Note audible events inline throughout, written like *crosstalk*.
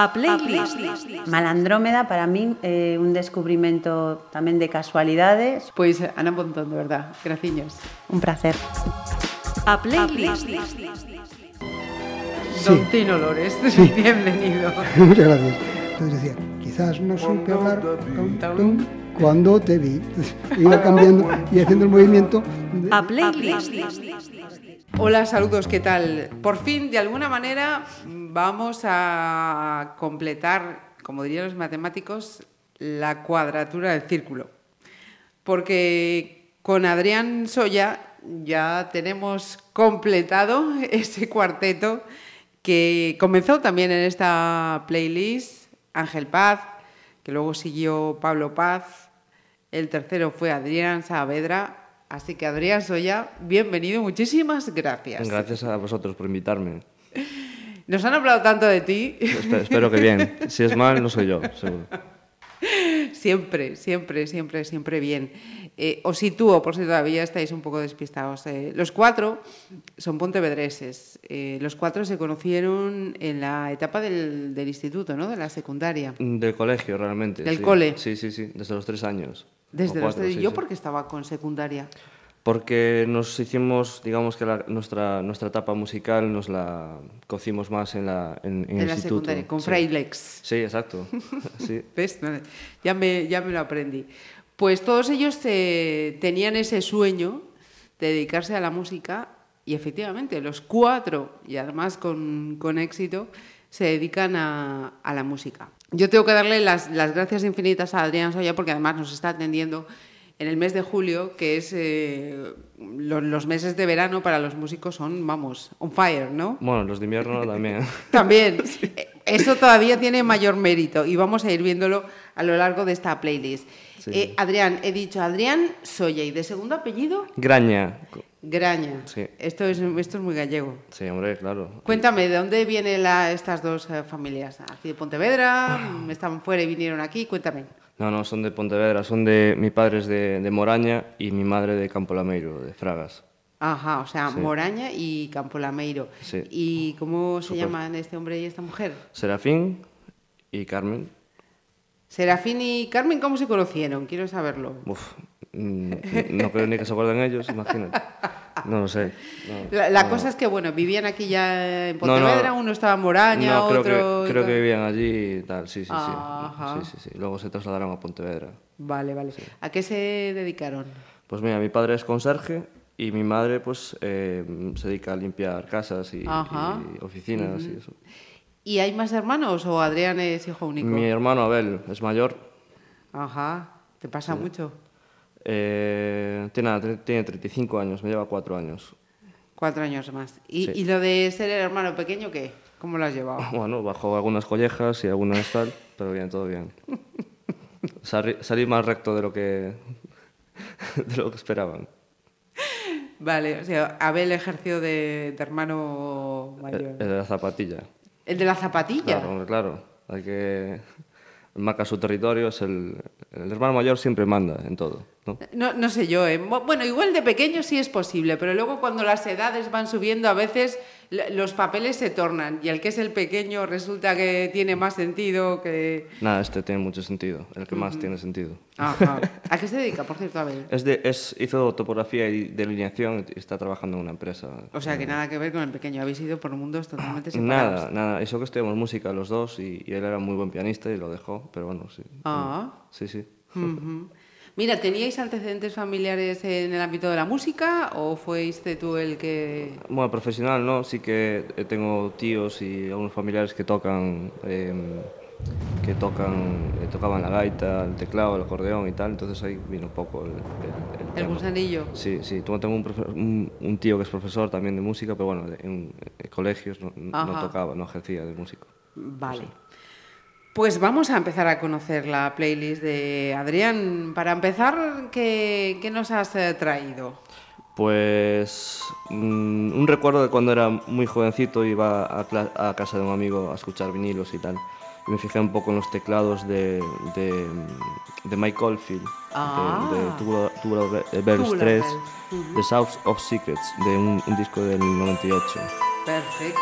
A playlist. Malandrómeda para min é un descubrimento tamén de casualidades. Pois Ana Pontón, de verdad, graciños. Un placer. A playlist. Don Tino Lores, *laughs* bienvenido. *laughs* Muchas gracias. Entonces decía, quizás no supe hablar tum, tum, cuando te vi. *laughs* Iba cambiando y haciendo el movimiento. de- A playlist. Hola, saludos, ¿qué tal? Por fin, de alguna manera, vamos a completar, como dirían los matemáticos, la cuadratura del círculo. Porque con Adrián Soya ya tenemos completado *laughs* ese cuarteto que comenzó también en esta playlist, Ángel Paz, que luego siguió Pablo Paz, el tercero fue Adrián Saavedra, así que Adrián Soya, bienvenido, muchísimas gracias. Gracias a vosotros por invitarme. *laughs* Nos han hablado tanto de ti, Espe- espero que bien. Si es mal, no soy yo, seguro. siempre, siempre, siempre, siempre bien. Eh, os sitúo, por si todavía estáis un poco despistados. Eh, los cuatro son pontevedreses. Eh, los cuatro se conocieron en la etapa del, del instituto, ¿no? De la secundaria. Del colegio, realmente. ¿Del sí. cole? Sí, sí, sí, desde los tres años. Desde los cuatro, tres- sí, Yo sí. porque estaba con secundaria. Porque nos hicimos, digamos que la- nuestra, nuestra etapa musical nos la cocimos más en, la, en, en En el la instituto. secundaria, con sí. Fray Lex. Sí, exacto. *laughs* Sí. ¿Ves? Ya me, ya me lo aprendí. Pues todos ellos eh, tenían ese sueño de dedicarse a la música y efectivamente los cuatro, y además con, con éxito, se dedican a, a la música. Yo tengo que darle las, las gracias infinitas a Adrián Soya porque además nos está atendiendo en el mes de julio, que es eh, lo- los meses de verano para los músicos son, vamos, on fire, ¿no? Bueno, los de invierno *laughs* también. También. *laughs* Eh, Eso todavía tiene mayor mérito y vamos a ir viéndolo a lo largo de esta playlist. Sí. Eh, Adrián, he dicho Adrián Soya y de segundo apellido Graña. Graña. Sí. Esto, es, esto es muy gallego. Sí, hombre, claro. Cuéntame, ¿de dónde vienen la- estas dos eh, familias? ¿Aquí de Pontevedra? ¿Estaban fuera y vinieron aquí? Cuéntame. No, no, son de Pontevedra, son de... Mi padre es de, de Moraña y mi madre de Campo Lameiro, de Fragas. Ajá, o sea, Sí. Moraña y Campolameiro. Sí. ¿Y cómo se llaman este hombre y esta mujer? Serafín y Carmen. Serafín y Carmen, ¿cómo se conocieron? Quiero saberlo. Uf, no creo ni que se acuerden ellos, imagínate. No lo sé. no, La, la no. cosa es que, bueno, vivían aquí ya en no. Pontevedra, uno estaba en Moraña, No, creo otro... que, creo que vivían allí y tal, sí, sí, sí. sí, sí, sí. Luego se trasladaron a Pontevedra. Vale, vale. ¿A qué se dedicaron? Pues mira, mi padre es conserje y mi madre pues eh, se dedica a limpiar casas y oficinas y eso. ¿Y hay más hermanos o Adrián es hijo único? Mi hermano Abel es mayor, Ajá, ¿te pasa mucho? Eh, tiene, tiene 35 años, me lleva 4 años. Cuatro años más. ¿Y, Sí. y lo de ser el hermano pequeño qué? ¿Cómo lo has llevado? *laughs* Bueno, bajo algunas collejas y algunas tal, pero bien, todo bien. *laughs* Salí, salí más recto de lo que *laughs* de lo que esperaban. Vale, o sea, Abel ejerció de, de hermano El, mayor. el de la zapatilla. ¿El de la zapatilla? Claro, claro. Hay que marca su territorio, es el, el hermano mayor siempre manda en todo, ¿no? No, no sé yo, ¿eh? Bueno, igual de pequeño sí es posible, pero luego cuando las edades van subiendo a veces los papeles se tornan y el que es el pequeño resulta que tiene más sentido que... Nada, este tiene mucho sentido, el que más tiene sentido. Ajá. *laughs* ¿A qué se dedica, por cierto, Abel? Es de, es, hizo topografía y delineación y está trabajando en una empresa. O sea, que nada que ver con el pequeño, habéis ido por mundos totalmente separados. Nada, nada. Eso que estudiamos música los dos y, y él era muy buen pianista y lo dejó, pero bueno, sí. Ah. Sí, sí. Mira, ¿teníais antecedentes familiares en el ámbito de la música o fuiste tú el que... Bueno, profesional, ¿no? Sí que eh, tengo tíos y algunos familiares que tocan, eh, que tocan, eh, tocaban la gaita, el teclado, el acordeón y tal, entonces ahí vino un poco el, el, el gusanillo. Sí, sí, tengo un, un, un tío que es profesor también de música, pero bueno, en, en colegios no, tocaba, no ejercía de músico. Vale. Pues vamos a empezar a conocer la playlist de Adrián. Para empezar, ¿qué, qué nos has eh, traído? Pues mm, un recuerdo de cuando era muy jovencito iba a, a casa de un amigo a escuchar vinilos y tal. Y me fijé un poco en los teclados de, de, de Mike Oldfield, Ah. de, de Tubular, Tubular Be- Bells Tubular 3, Bells, The South of Secrets, de un, un disco del 98. Perfecto.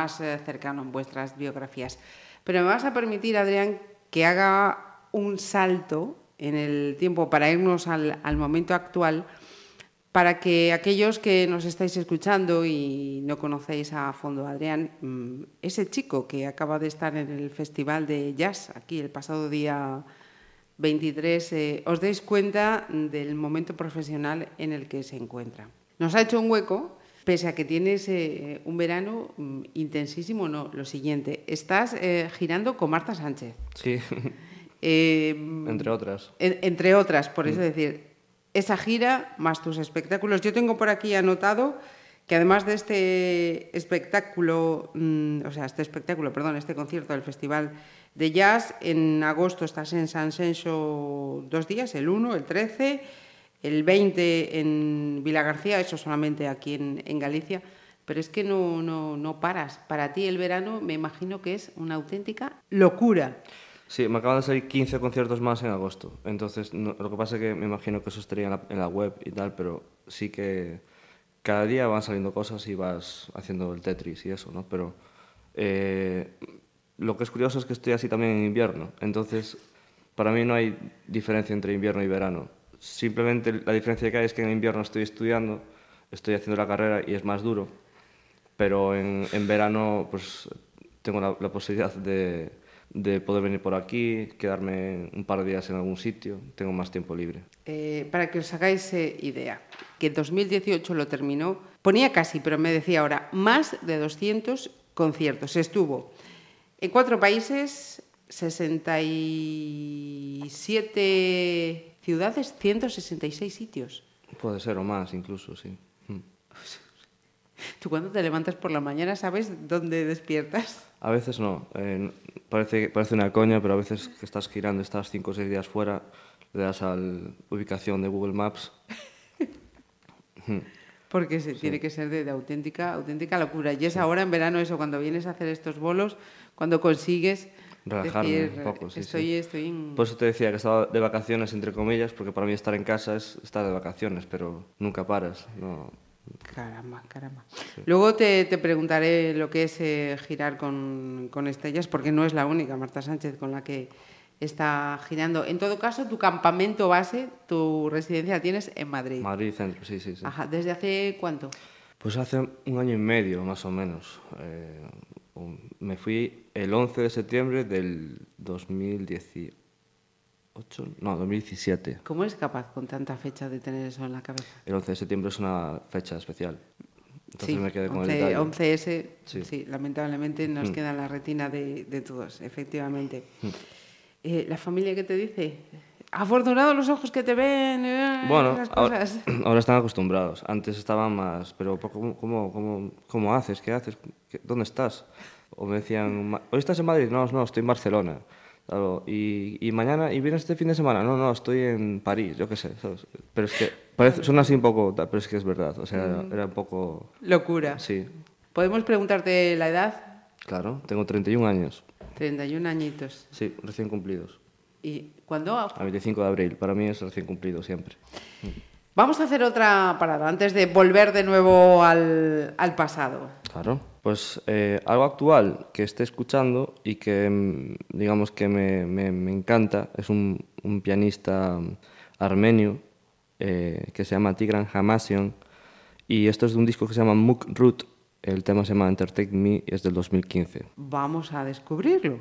Más eh, cercano en vuestras biografías. Pero me vas a permitir, Adrián, que haga un salto en el tiempo para irnos al, al momento actual, para que aquellos que nos estáis escuchando y no conocéis a fondo a Adrián, mm, ese chico que acaba de estar en el Festival de Jazz aquí el pasado día 23, eh, os deis cuenta del momento profesional en el que se encuentra. Nos ha hecho un hueco, pese a que tienes eh, un verano mm, intensísimo, no, lo siguiente, estás eh, girando con Marta Sánchez. Sí, *laughs* Eh, entre otras. en- entre otras, por eso decir, esa gira más tus espectáculos. Yo tengo por aquí anotado que además de este espectáculo, mm, o sea, este espectáculo, perdón, este concierto del Festival de Jazz, en agosto estás en San Senso dos días, el 1, el 13, el 20 en Vila García, eso solamente aquí en, en Galicia. Pero es que no, no, no paras. Para ti el verano me imagino que es una auténtica locura. Sí, me acaban de salir 15 conciertos más en agosto. Entonces, no- lo que pasa es que me imagino que eso estaría en la, en la web y tal, pero sí que cada día van saliendo cosas y vas haciendo el Tetris y eso, ¿no? Pero eh, lo que es curioso es que estoy así también en invierno. Entonces, para mí no hay diferencia entre invierno y verano. Simplemente la diferencia que hay es que en invierno estoy estudiando, estoy haciendo la carrera y es más duro, pero en, en verano pues tengo la, posibilidad de, de poder venir por aquí, quedarme un par de días en algún sitio, tengo más tiempo libre. Eh, para que os hagáis eh, idea, que 2018 lo terminó, ponía casi, pero me decía ahora, más de 200 conciertos. Estuvo en cuatro países, 67 ciudades, 166 sitios. Puede ser o más incluso, sí. Mm. Tú cuando te levantas por la mañana sabes dónde despiertas. A veces no, eh, parece, parece una coña, pero a veces que estás girando, estás cinco o seis días fuera, le das a la ubicación de Google Maps. *laughs* Porque se tiene que ser de, de auténtica, auténtica locura. Y es ahora en verano eso, cuando vienes a hacer estos bolos, cuando consigues Relajarme decir, un poco, sí, estoy, sí. estoy en... Por eso te decía que estaba de vacaciones, entre comillas, porque para mí estar en casa es estar de vacaciones, pero nunca paras. No. Caramba, caramba. Luego te, te preguntaré lo que es eh, girar con, con estrellas, porque no es la única Marta Sánchez con la que está girando. En todo caso, tu campamento base, tu residencia la tienes en Madrid. Madrid Centro, sí, sí, sí. Ajá, ¿desde hace cuánto? Pues hace un año y medio, más o menos. Eh, me fui el 11 de septiembre del 2018. No, 2017. ¿Cómo eres capaz con tanta fecha de tener eso en la cabeza? El 11 de septiembre es una fecha especial. Entonces me quedé con 11, el detalle. 11S, sí. Sí. lamentablemente nos Mm. queda en la retina de, de todos, efectivamente. Eh, ¿La familia qué te dice? Afortunados los ojos que te ven, eh, Bueno, esas ahora, cosas. *clears throat* ahora están acostumbrados. Antes estaban más, pero ¿por ¿cómo, cómo, cómo, cómo haces? ¿Qué haces? ¿Qué- ¿Dónde estás? O me decían, "Ma- ¿hoy estás en Madrid? No, no, estoy en Barcelona. Claro, y, y mañana, ¿y vienes este fin de semana? No, no, estoy en París, yo qué sé. ¿sabes? Pero es que, parece, suena así un poco, pero es que es verdad. O sea, era, era un poco... Locura. Sí, ¿Podemos preguntarte la edad? claro, tengo 31 años. 31 añitos. Sí, recién cumplidos. ¿Y cuándo? A 25 de abril, para mí es recién cumplido siempre. Vamos a hacer otra parada antes de volver de nuevo al, al pasado. Claro. Pues eh, algo actual que esté escuchando y que mm, digamos que me, me- me encanta es un, un pianista mm, armenio eh, que se llama Tigran Hamasyan y esto es de un disco que se llama Muk Root. El tema se llama Entertain Me y es del 2015. Vamos a descubrirlo.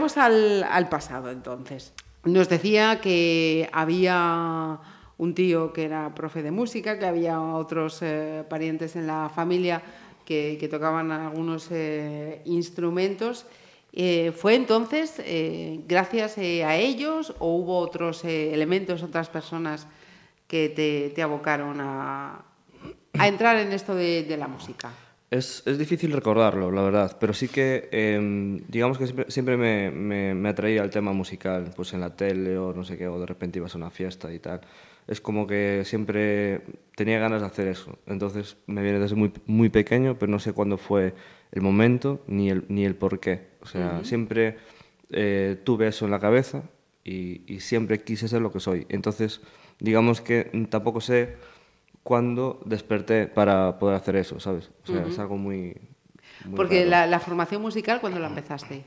Volvemos al, pasado entonces. Nos decía que había un tío que era profe de música, que había otros eh, parientes en la familia que, tocaban algunos eh, instrumentos. Eh, ¿Fue entonces gracias a ellos o hubo otros elementos, otras personas que te, te abocaron a, entrar en esto de la música? Es, es difícil recordarlo, la verdad, pero sí que, eh, digamos que siempre, siempre me, me, me atraía el tema musical, pues en la tele o no sé qué, o de repente ibas a una fiesta y tal. Es como que siempre tenía ganas de hacer eso. Entonces me viene desde muy, muy pequeño, pero no sé cuándo fue el momento ni el, ni el por qué. O sea, siempre eh, tuve eso en la cabeza y, y siempre quise ser lo que soy. Entonces, digamos que tampoco sé cuándo desperté para poder hacer eso, ¿sabes? O sea, es algo muy... muy Porque la, la formación musical, ¿cuándo la empezaste?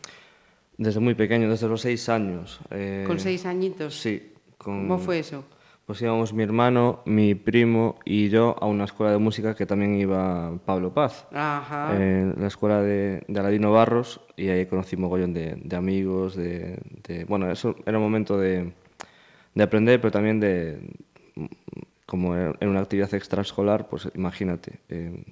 Desde muy pequeño, desde los seis años. eh, ¿Con seis añitos? Sí. Con, ¿Cómo fue eso? Pues íbamos mi hermano, mi primo y yo a una escuela de música que también iba Pablo Paz. Ajá. En la escuela de, de Aladino Barros y ahí conocí mogollón de, de amigos, de, de- Bueno, eso era un momento de, de aprender, pero también de... Como en una actividad extraescolar, pues imagínate, eh,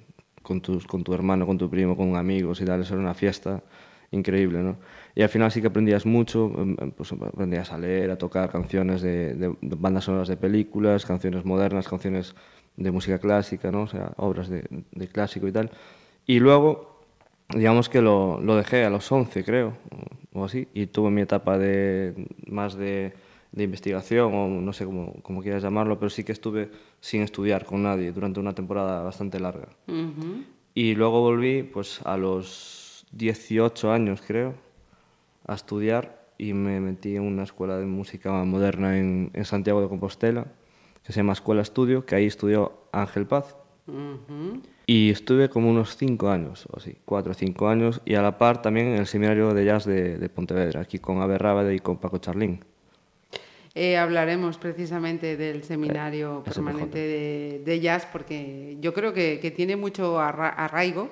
con, tus, con tu hermano, con tu primo, con amigos y tal, eso era una fiesta increíble, ¿no? Y al final sí que aprendías mucho, em, em, pues aprendías a leer, a tocar canciones de, de- de bandas sonoras de películas, canciones modernas, canciones de música clásica, ¿no? O sea, obras de, de clásico y tal. Y luego, digamos que lo, lo dejé a los 11, creo, o, o así, y tuve mi etapa de más de, de investigación, o no sé cómo, cómo quieras llamarlo, pero sí que estuve sin estudiar con nadie durante una temporada bastante larga. Y luego volví pues a los 18 años, creo, a estudiar y me metí en una escuela de música moderna en, en Santiago de Compostela, que se llama Escuela Estudio, que ahí estudió Ángel Paz. Y estuve como unos 5 años, o así, 4 o 5 años, y a la par también en el seminario de jazz de, de Pontevedra, aquí con Abe Rábade y con Paco Charlín. Eh, hablaremos precisamente del seminario Eh, SPJ. permanente de, de jazz porque yo creo que, que tiene mucho arra- arraigo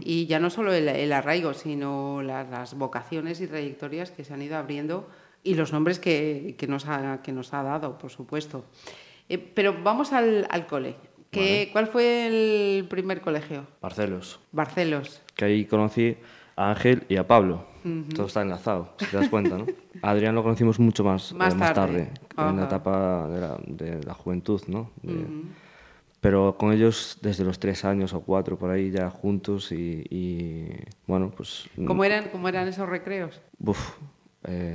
y ya no solo el, el arraigo, sino la- las vocaciones y trayectorias que se han ido abriendo y los nombres que, que nos, ha, que nos ha dado, por supuesto. Eh, pero vamos al, al cole. ¿Qué, ¿Cuál fue el primer colegio? Barcelos, Barcelos. que ahí conocí a Ángel y a Pablo. Todo está enlazado, si te das cuenta, ¿no? A *laughs* Adrián lo conocimos mucho más, Más eh, más tarde. tarde, en la etapa de la, de la juventud, ¿no? De- Pero con ellos desde los tres años o cuatro por ahí ya juntos y, y, bueno, pues... ¿Cómo eran, ¿Cómo eran esos recreos? Uf, eh,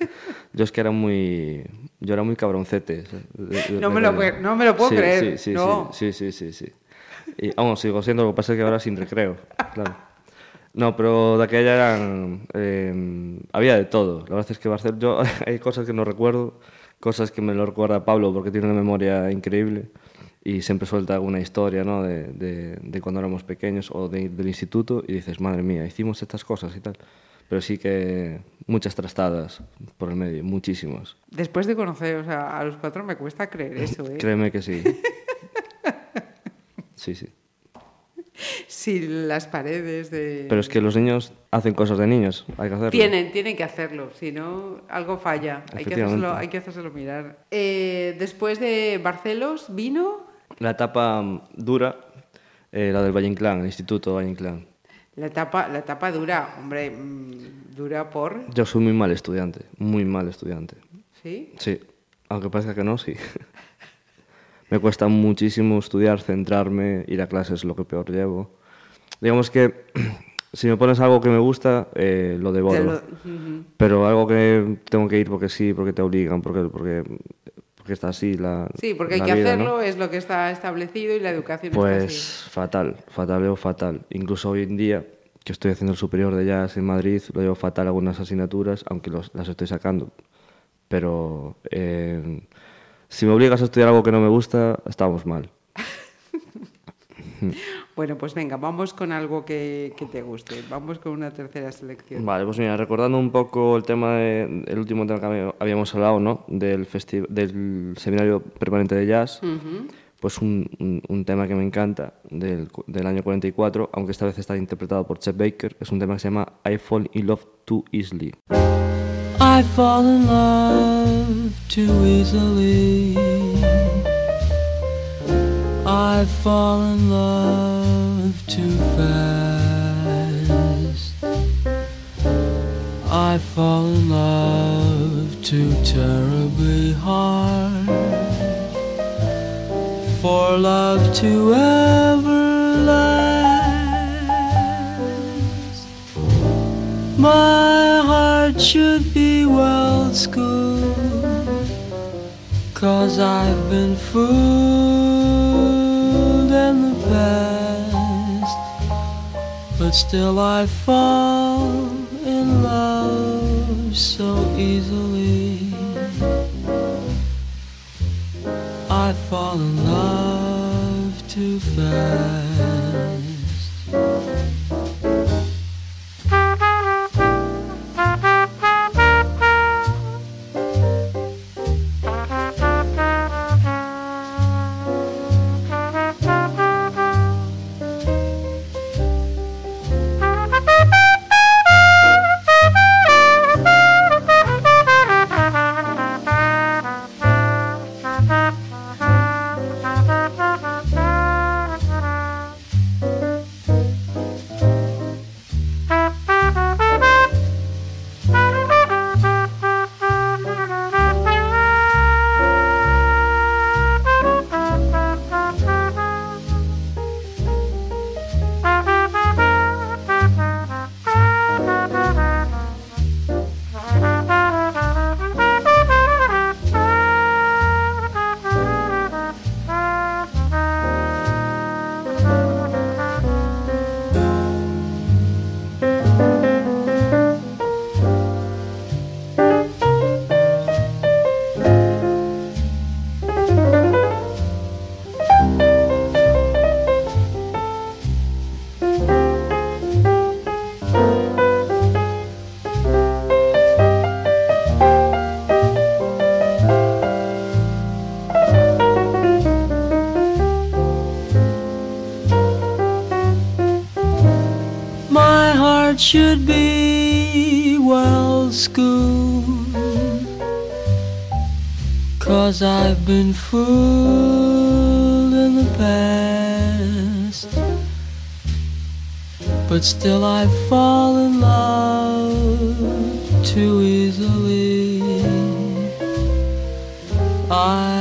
*laughs* yo es que era muy... Yo era muy cabroncete. de- No me lo no me lo puedo Sí, creer, Sí, sí, no. sí, sí, sí, sí, sí. Y aún sigo siendo, lo que pasa es que ahora sin recreo, claro. No, pero de aquella eran... eh, había de todo. La verdad es que Barcelona... Yo, *laughs* hay cosas que no recuerdo, cosas que me lo recuerda Pablo porque tiene una memoria increíble y siempre suelta alguna historia ¿no? de, de, de cuando éramos pequeños o de- del instituto y dices, madre mía, hicimos estas cosas y tal. Pero sí que muchas trastadas por el medio, muchísimas. Después de conoceros a, a los cuatro me cuesta creer eso, ¿eh? *laughs* Créeme que sí. Sí, sí. Sí, las paredes de... Pero es que los niños hacen cosas de niños, hay que hacerlo. Tienen, tienen que hacerlo, si no, algo falla. Hay que hacérselo, hay que hacérselo mirar. Eh, después de Barcelos, ¿vino? La etapa dura, eh, la del Valle Inclán, el Instituto Valle Inclán. La etapa, la etapa dura, hombre, mm, dura por... Yo soy muy mal estudiante, muy mal estudiante. ¿Sí? Sí, aunque parezca que no, sí. *laughs* Me cuesta muchísimo estudiar, centrarme, ir a clases es lo que peor llevo. Digamos que *clears throat* si me pones algo que me gusta, eh, lo devoro. Lo- Ujú. Pero algo que tengo que ir porque sí, porque te obligan, porque, porque, porque está así la Sí, porque hay la que vida, ¿no? hacerlo, es lo que está establecido y la educación está Pues así. fatal, fatal, veo fatal. Incluso hoy en día, que estoy haciendo el superior de jazz en Madrid, lo veo fatal algunas asignaturas, aunque los- las estoy sacando. Pero eh, si me obligas a estudiar algo que no me gusta, estamos mal. *laughs* Bueno, pues venga, vamos con algo que, que te guste. Vamos con una tercera selección. Vale, pues mira, recordando un poco el tema, de- el último tema que había- habíamos hablado, ¿no? Del, del seminario permanente de jazz, pues un, un- un tema que me encanta del, del año 44, aunque esta vez está interpretado por Chet Baker, es un tema que se llama I Fall in Love Too Easily. I fall in love too easily. I fall in love too fast. I fall in love too terribly hard. For love to ever last. My heart should be well schooled. Cause I've been fooled in the past. But still I fall in love so easily. I fall in love too fast. Cause I've been fooled in the past. But still I fall in love too easily. I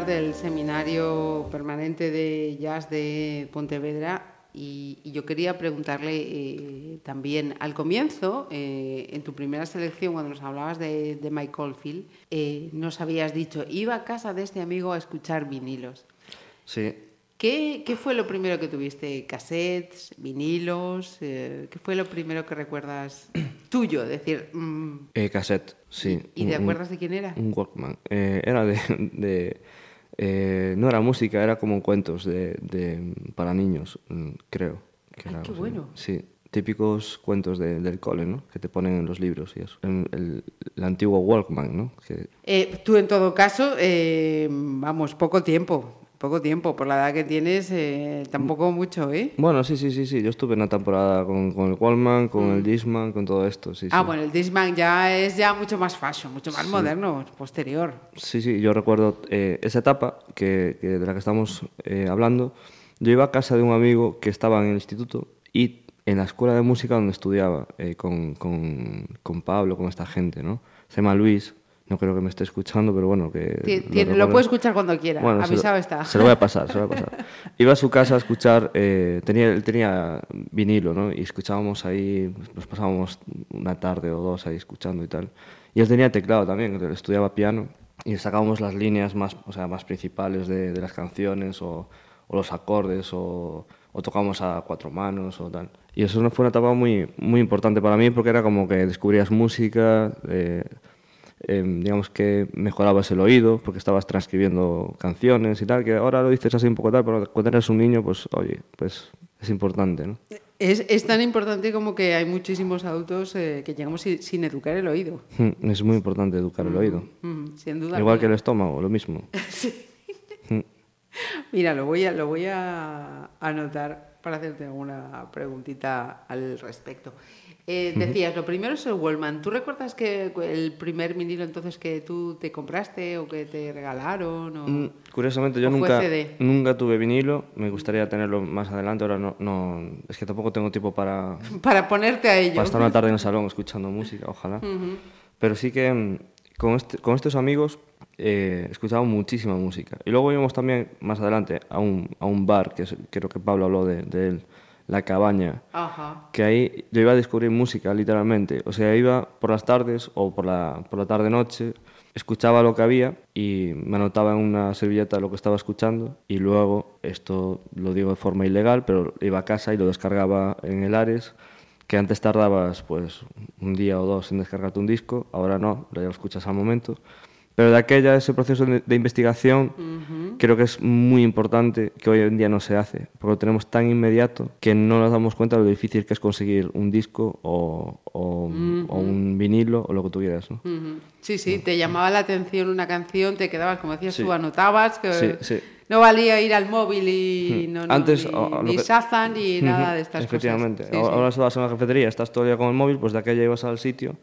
hablar del seminario permanente de jazz de Pontevedra y, y yo quería preguntarle eh, también al comienzo, eh, en tu primera selección, cuando nos hablabas de, de Mike Oldfield, eh, nos habías dicho, iba a casa de este amigo a escuchar vinilos. Sí, ¿Qué, qué fue lo primero que tuviste? ¿Cassettes? ¿Vinilos? Eh, ¿Qué fue lo primero que recuerdas *clears throat* tuyo? Decir, mm, eh, cassette, sí. ¿y un- te acuerdas de quién era? Un Walkman. Eh, era de... de, eh, no era música, era como cuentos de, de- para niños, mm, creo. que Ay, era qué bueno. Sí, típicos cuentos de- del cole, ¿no? Que te ponen en los libros y eso. En el, el antiguo Walkman, ¿no? Que, Eh, tú, en todo caso, eh, vamos, poco tiempo. Poco tiempo. Por la edad que tienes, eh, tampoco mucho, ¿eh? Bueno, sí, sí, sí, sí. Yo estuve una temporada con, con el Walkman, con el Discman, con todo esto, sí, Ah, sí. bueno, el Discman ya es ya mucho más fashion, mucho más moderno, posterior. Sí, sí, yo recuerdo eh, esa etapa que, que de la que estamos eh, hablando. Yo iba a casa de un amigo que estaba en el instituto y en la escuela de música donde estudiaba eh, con, con, con Pablo, con esta gente, ¿no? Se llama Luis, no creo que me esté escuchando, pero bueno, que... Lo tiene- Lo, puede escuchar cuando quiera, Bueno, se lo- avisado está. Se lo voy a pasar, se lo voy a pasar. *laughs* Iba a su casa a escuchar, eh, tenía, él tenía vinilo, ¿no? Y escuchábamos ahí, nos pasábamos una tarde o dos ahí escuchando y tal. Y él tenía teclado también, estudiaba piano y sacábamos las líneas más, o sea, más principales de, de las canciones o, o los acordes o, o tocábamos a cuatro manos o tal. Y eso fue una etapa muy, muy importante para mí porque era como que descubrías música, eh, eh, digamos que mejorabas el oído porque estabas transcribiendo canciones y tal, que ahora lo dices así un poco tal, pero cuando eres un niño, pues oye, pues es importante, ¿no? Es, es tan importante como que hay muchísimos adultos eh, que llegamos sin, sin educar el oído. Mm, Es muy importante educar el oído. Mm, sin duda. Igual que el estómago, lo mismo. *laughs* Mira, lo voy a, lo voy a anotar para hacerte alguna preguntita al respecto. Eh, decías, lo primero es el Wallman. ¿Tú recuerdas que el primer vinilo entonces que tú te compraste o que te regalaron? O... Mm, Curiosamente, yo ¿O nunca, nunca tuve vinilo. Me gustaría tenerlo más adelante. Ahora no, no es que tampoco tengo tiempo para, *laughs* Para ponerte a ello. para estar una tarde en el salón escuchando música, ojalá. Pero sí que mm, con, este- con estos amigos eh, escuchaba muchísima música. Y luego íbamos también más adelante a un, a un bar, que es- creo que Pablo habló de, de él, La Cabaña, Ajá. que ahí yo iba a descubrir música, literalmente. O sea, iba por las tardes o por la, por la tarde-noche, escuchaba lo que había y me anotaba en una servilleta lo que estaba escuchando y luego, esto lo digo de forma ilegal, pero iba a casa y lo descargaba en el Ares, que antes tardabas pues un día o dos en descargarte un disco, ahora no, ya lo escuchas al momento. Pero de aquella, ese proceso de, de investigación, creo que es muy importante que hoy en día no se hace, porque lo tenemos tan inmediato que no nos damos cuenta de lo difícil que es conseguir un disco o, o- o un vinilo o lo que tuvieras. ¿no? Ujú. Sí, sí, te llamaba la atención una canción, te quedabas, como decías Sí. tú, anotabas, que Sí, sí. no valía ir al móvil y no, no, Antes, ni, ni que- Shazam ni nada de estas Efectivamente. cosas. Sí, ahora sí. estabas en la cafetería, estás todo el día con el móvil, pues de aquella ibas al sitio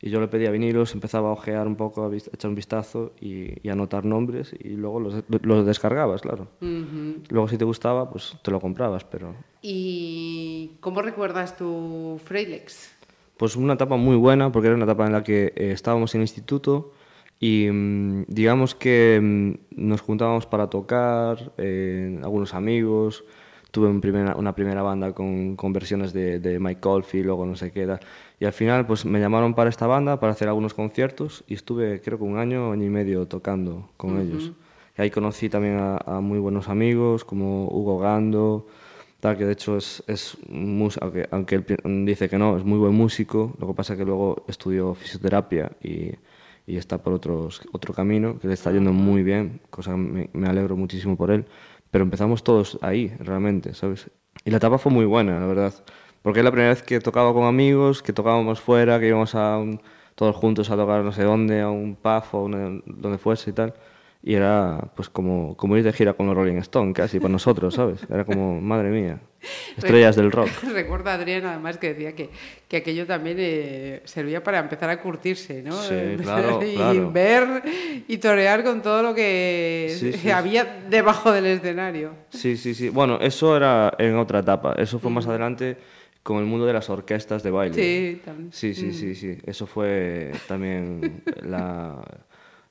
y yo le pedía vinilos, empezaba a ojear un poco, a echar un vistazo y, y anotar nombres y luego los, los descargabas, claro. Ujú. Luego si te gustaba, pues te lo comprabas, pero... ¿Y cómo recuerdas tu Freilex? Pues una etapa muy buena, porque era una etapa en la que eh, estábamos en instituto y mm, digamos que mm, nos juntábamos para tocar, eh, algunos amigos, tuve un primera- una primera banda con, con versiones de, de Mike Oldfield, luego no sé qué y al final pues me llamaron para esta banda para hacer algunos conciertos y estuve creo que un año, año y medio tocando con ellos. Y ahí conocí también a, a muy buenos amigos como Hugo Gando, tal, que de hecho es, es aunque, aunque él dice que no, es muy buen músico, lo que pasa es que luego estudió fisioterapia y, y está por otros, otro camino, que le está yendo muy bien, cosa que me, me alegro muchísimo por él, pero empezamos todos ahí, realmente, ¿sabes? Y la etapa fue muy buena, la verdad, porque es la primera vez que tocaba con amigos, que tocábamos fuera, que íbamos a un- todos juntos a tocar no sé dónde, a un pub o donde fuese y tal. Y era pues como, como ir de gira con los Rolling Stones, casi para nosotros, ¿sabes? Era como, madre mía, *laughs* estrellas del rock. *laughs* Recuerdo a Adrián además que decía que, que aquello también eh, servía para empezar a curtirse, ¿no? Sí, Eh, *laughs* claro, y claro. ver y torear con todo lo que Sí, sí, había debajo del escenario. Sí, sí, sí. Bueno, eso era en otra etapa. Eso fue más adelante con el mundo de las orquestas de baile. Sí, también. Sí, sí, sí, sí. Eso fue también la,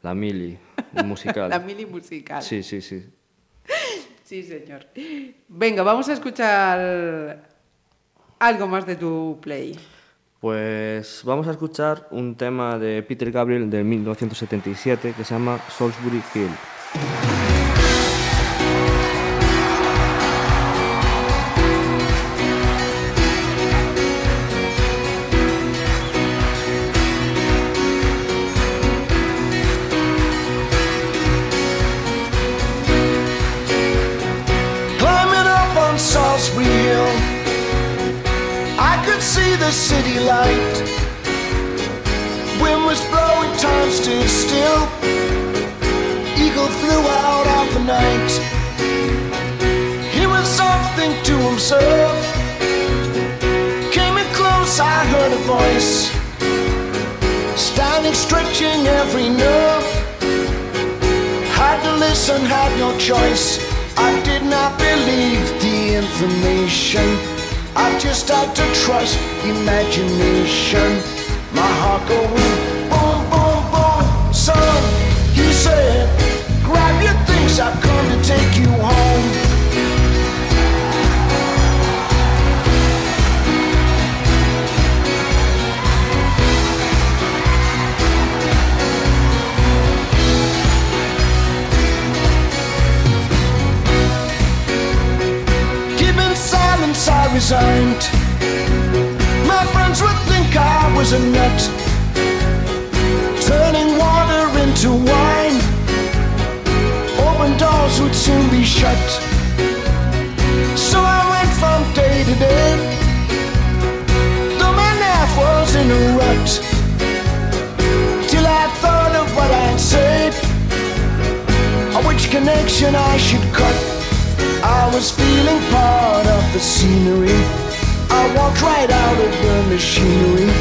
la mili musical. *laughs* La mili musical. Sí, sí, sí. Sí, señor. Venga, vamos a escuchar algo más de tu play. Pues vamos a escuchar un tema de Peter Gabriel de 1977 que se llama Salisbury Hill. Still. Eagle flew out of the night. He was something to himself. Came in close, I heard a voice. Standing, stretching every nerve. Had to listen, had no choice. I did not believe the information. I just had to trust imagination. My heart going I've come to take you home. Keeping silence, I resigned. My friends would think I was a nut, turning water into wine. Doors would soon be shut. So I went from day to day. Though my life was in a rut, till I thought of what I'd said, or which connection I should cut. I was feeling part of the scenery. I walked right out of the machinery.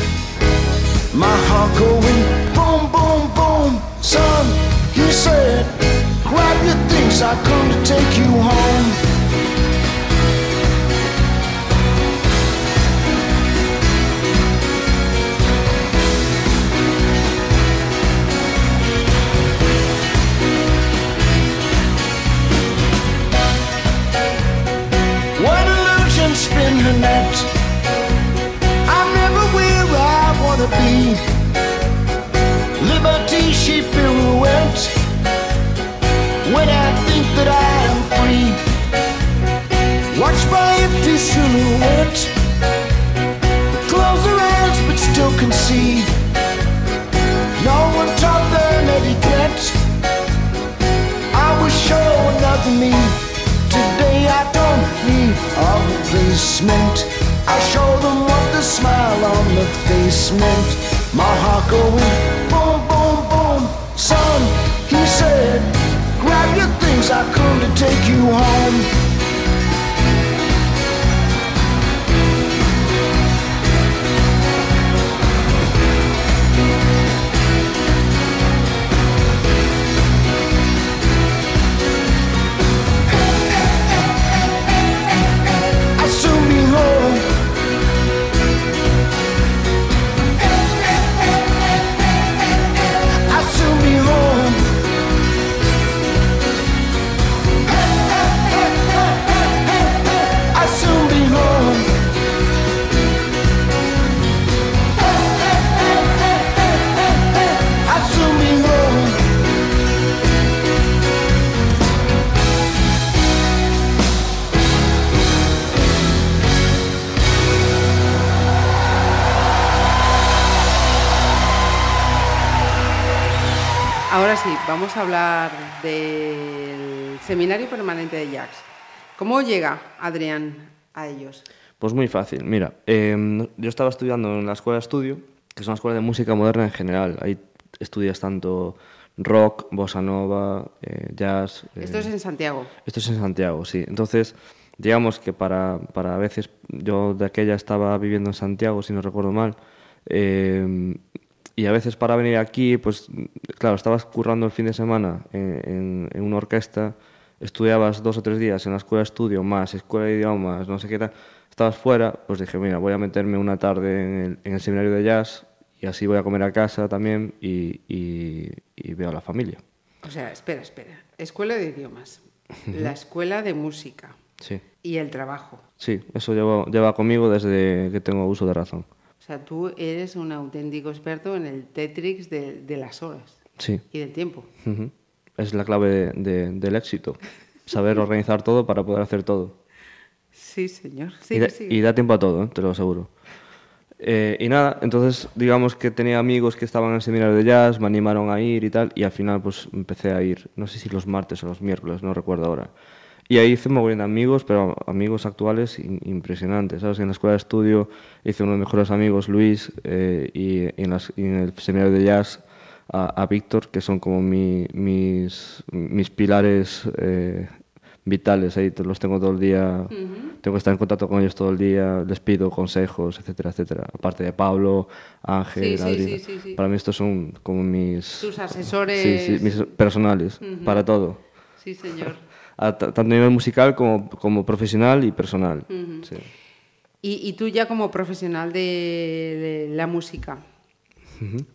My heart going boom, boom, boom. Son, he said, your things, I come to take you home. What illusion spin her net? I'm never where I wanna be. Liberty she pirouette. Watch my empty silhouette. Close her eyes but still can see. No one taught them etiquette. I was showing another me. Today I don't need a replacement. I show them what the smile on the face meant. My heart going boom, boom, boom. Son, he said, grab your things, I come to take you home. Ahora sí, vamos a hablar del seminario permanente de Jacques. ¿Cómo llega Adrián a ellos? Pues muy fácil. Mira, eh, yo estaba estudiando en la escuela de estudio, que es una escuela de música moderna en general. Ahí estudias tanto rock, bossa nova, eh, jazz. eh, Esto es en Santiago. Esto es en Santiago, sí. Entonces, digamos que para, para a veces, yo de aquella estaba viviendo en Santiago, si no recuerdo mal, eh, y a veces para venir aquí, pues claro, estabas currando el fin de semana en, en- en una orquesta, estudiabas dos o tres días en la escuela de estudio, más escuela de idiomas, no sé qué tal, estabas fuera, pues dije, mira, voy a meterme una tarde en el, en el seminario de jazz y así voy a comer a casa también y, y- y veo a la familia. O sea, espera, espera. Escuela de idiomas, la escuela de música Sí. y el trabajo. Sí, eso llevo, lleva conmigo desde que tengo uso de razón. O sea, tú eres un auténtico experto en el Tetrix de, de las horas Sí, y del tiempo. es la clave de- de- del éxito. Saber organizar todo para poder hacer todo. Sí, señor. y, Sigue, da, sigue. y da tiempo a todo, ¿eh? te lo aseguro. Eh, y nada, entonces digamos que tenía amigos que estaban en el seminario de jazz, me animaron a ir y tal, y al final pues empecé a ir, no sé si los martes o los miércoles, no recuerdo ahora. Y ahí hice un mogollón de amigos, pero amigos actuales in- impresionantes, ¿sabes? En la escuela de estudio hice uno de mis mejores amigos, Luis, eh, y, en las- y en el seminario de jazz a, a Víctor, que son como mi- mis, mis pilares eh, vitales, ahí los tengo todo el día, tengo que estar en contacto con ellos todo el día, les pido consejos, etcétera, etcétera. Aparte de Pablo, Ángel, Sí, sí, sí. Para mí estos son como mis... Tus asesores. Mis personales, para todo. Sí, señor. A tanto a nivel musical como, como profesional y personal. sí. Y, y tú ya como profesional de, de la música,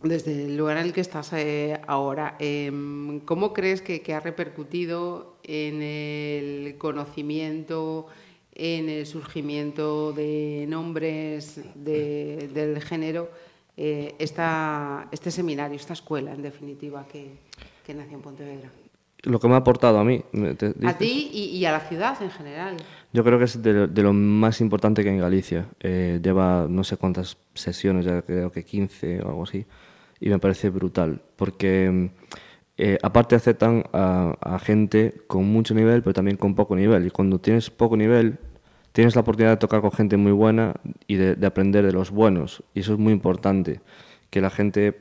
desde el lugar en el que estás eh, ahora, em, ¿cómo crees que, que ha repercutido en el conocimiento, en el surgimiento de nombres de- del género, eh, esta, este seminario, esta escuela, en definitiva, que, que nació en Pontevedra? Lo que me ha aportado a mí. A ti y, y a la ciudad en general. Yo creo que es de, lo- de lo más importante que en Galicia. Eh, lleva no sé cuántas sesiones, ya creo que 15 o algo así, y me parece brutal, porque eh, aparte aceptan a, a gente con mucho nivel, pero también con poco nivel, y cuando tienes poco nivel, tienes la oportunidad de tocar con gente muy buena y de, de aprender de los buenos, y eso es muy importante, que la gente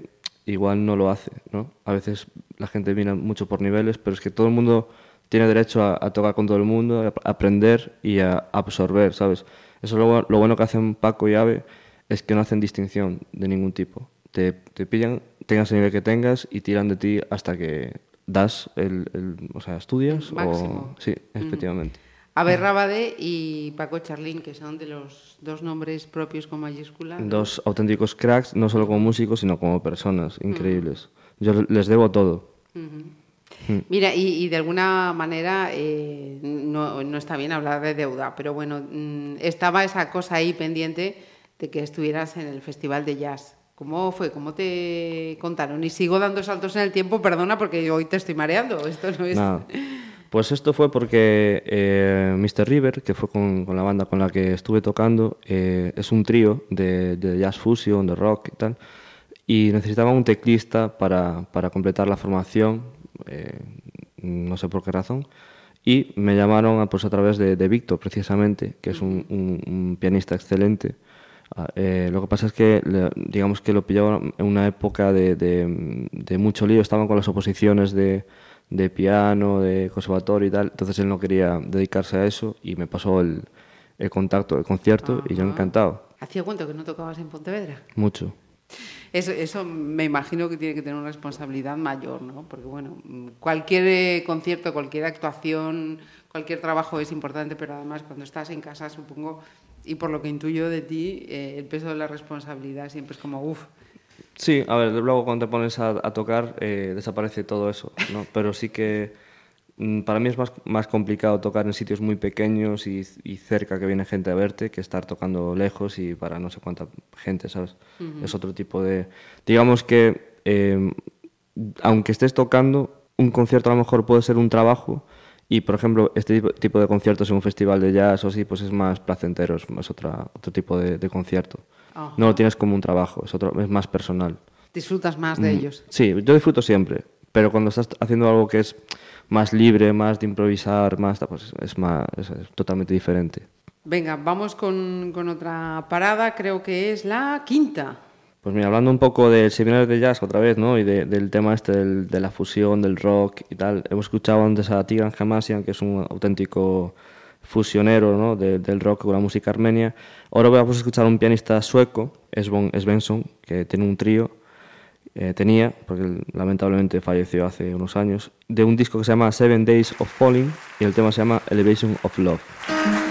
igual no lo hace, ¿no? A veces la gente viene mucho por niveles, pero es que todo el mundo tiene derecho a, a tocar con todo el mundo, a aprender y a absorber, ¿sabes? Eso es lo, bu- lo bueno que hacen Paco y Ave, es que no hacen distinción de ningún tipo. Te, te pillan, tengas el nivel que tengas y tiran de ti hasta que das el, el- o sea, estudias máximo. o sí, efectivamente. Abel Rabade y Paco Charlín, que son de los dos nombres propios con mayúscula. ¿no? Dos auténticos cracks, no solo como músicos, sino como personas increíbles. Yo les debo todo. Mira, y, y de alguna manera eh, no, no está bien hablar de deuda, pero bueno, mm, estaba esa cosa ahí pendiente de que estuvieras en el Festival de Jazz. ¿Cómo fue? ¿Cómo te contaron? Y sigo dando saltos en el tiempo, perdona, porque hoy te estoy mareando. Esto no es... Nada. Pues esto fue porque eh, Mr. River, que fue con, con la banda con la que estuve tocando, eh, es un trío de, de jazz fusion, de rock y tal, y necesitaba un teclista para, para completar la formación, eh, no sé por qué razón, y me llamaron a, pues, a través de, de Víctor, precisamente, que es un, un- un pianista excelente. Ah, eh, lo que pasa es que, digamos que lo pillaban en una época de, de- de mucho lío, estaban con las oposiciones de, de piano, de conservatorio y tal, entonces él no quería dedicarse a eso y me pasó el, el contacto, el concierto y yo Ajá. encantado, ¿Hacía cuánto que no tocabas en Pontevedra? mucho. Eso, eso me imagino que tiene que tener una responsabilidad mayor, ¿no? Porque, bueno, cualquier eh, concierto, cualquier actuación, cualquier trabajo es importante, pero además cuando estás en casa, supongo, y por lo que intuyo de ti, eh, el peso de la responsabilidad siempre es como, uff, Sí, a ver, luego cuando te pones a, a tocar eh, desaparece todo eso, ¿no? *laughs* Pero sí que mm, para mí es más, más complicado tocar en sitios muy pequeños y, y cerca que viene gente a verte que estar tocando lejos y para no sé cuánta gente, ¿sabes? Es otro tipo de... Digamos que eh, aunque estés tocando, un concierto a lo mejor puede ser un trabajo y, por ejemplo, este tipo, tipo de conciertos en un festival de jazz o así, pues es más placentero, es más otra, otro tipo de, de concierto. Ajá. No lo tienes como un trabajo, es, otro, es más personal. disfrutas más de Mm, ellos. Sí, yo disfruto siempre, pero cuando estás haciendo algo que es más libre, más de improvisar, más, pues es, más, es, es totalmente diferente. Venga, vamos con, con otra parada, creo que es la quinta. Pues mira, hablando un poco del seminario de jazz otra vez, ¿no? Y de- del tema este del- de la fusión, del rock y tal. Hemos escuchado antes a Tigran Hamasian, que es un auténtico fusionero, ¿no? de- del rock con la música armenia. Ahora vamos a escuchar a un pianista sueco, Svon Svensson, que tiene un trío, eh, tenía, porque lamentablemente falleció hace unos años, de un disco que se llama Seven Days of Falling y el tema se llama Elevation of Love.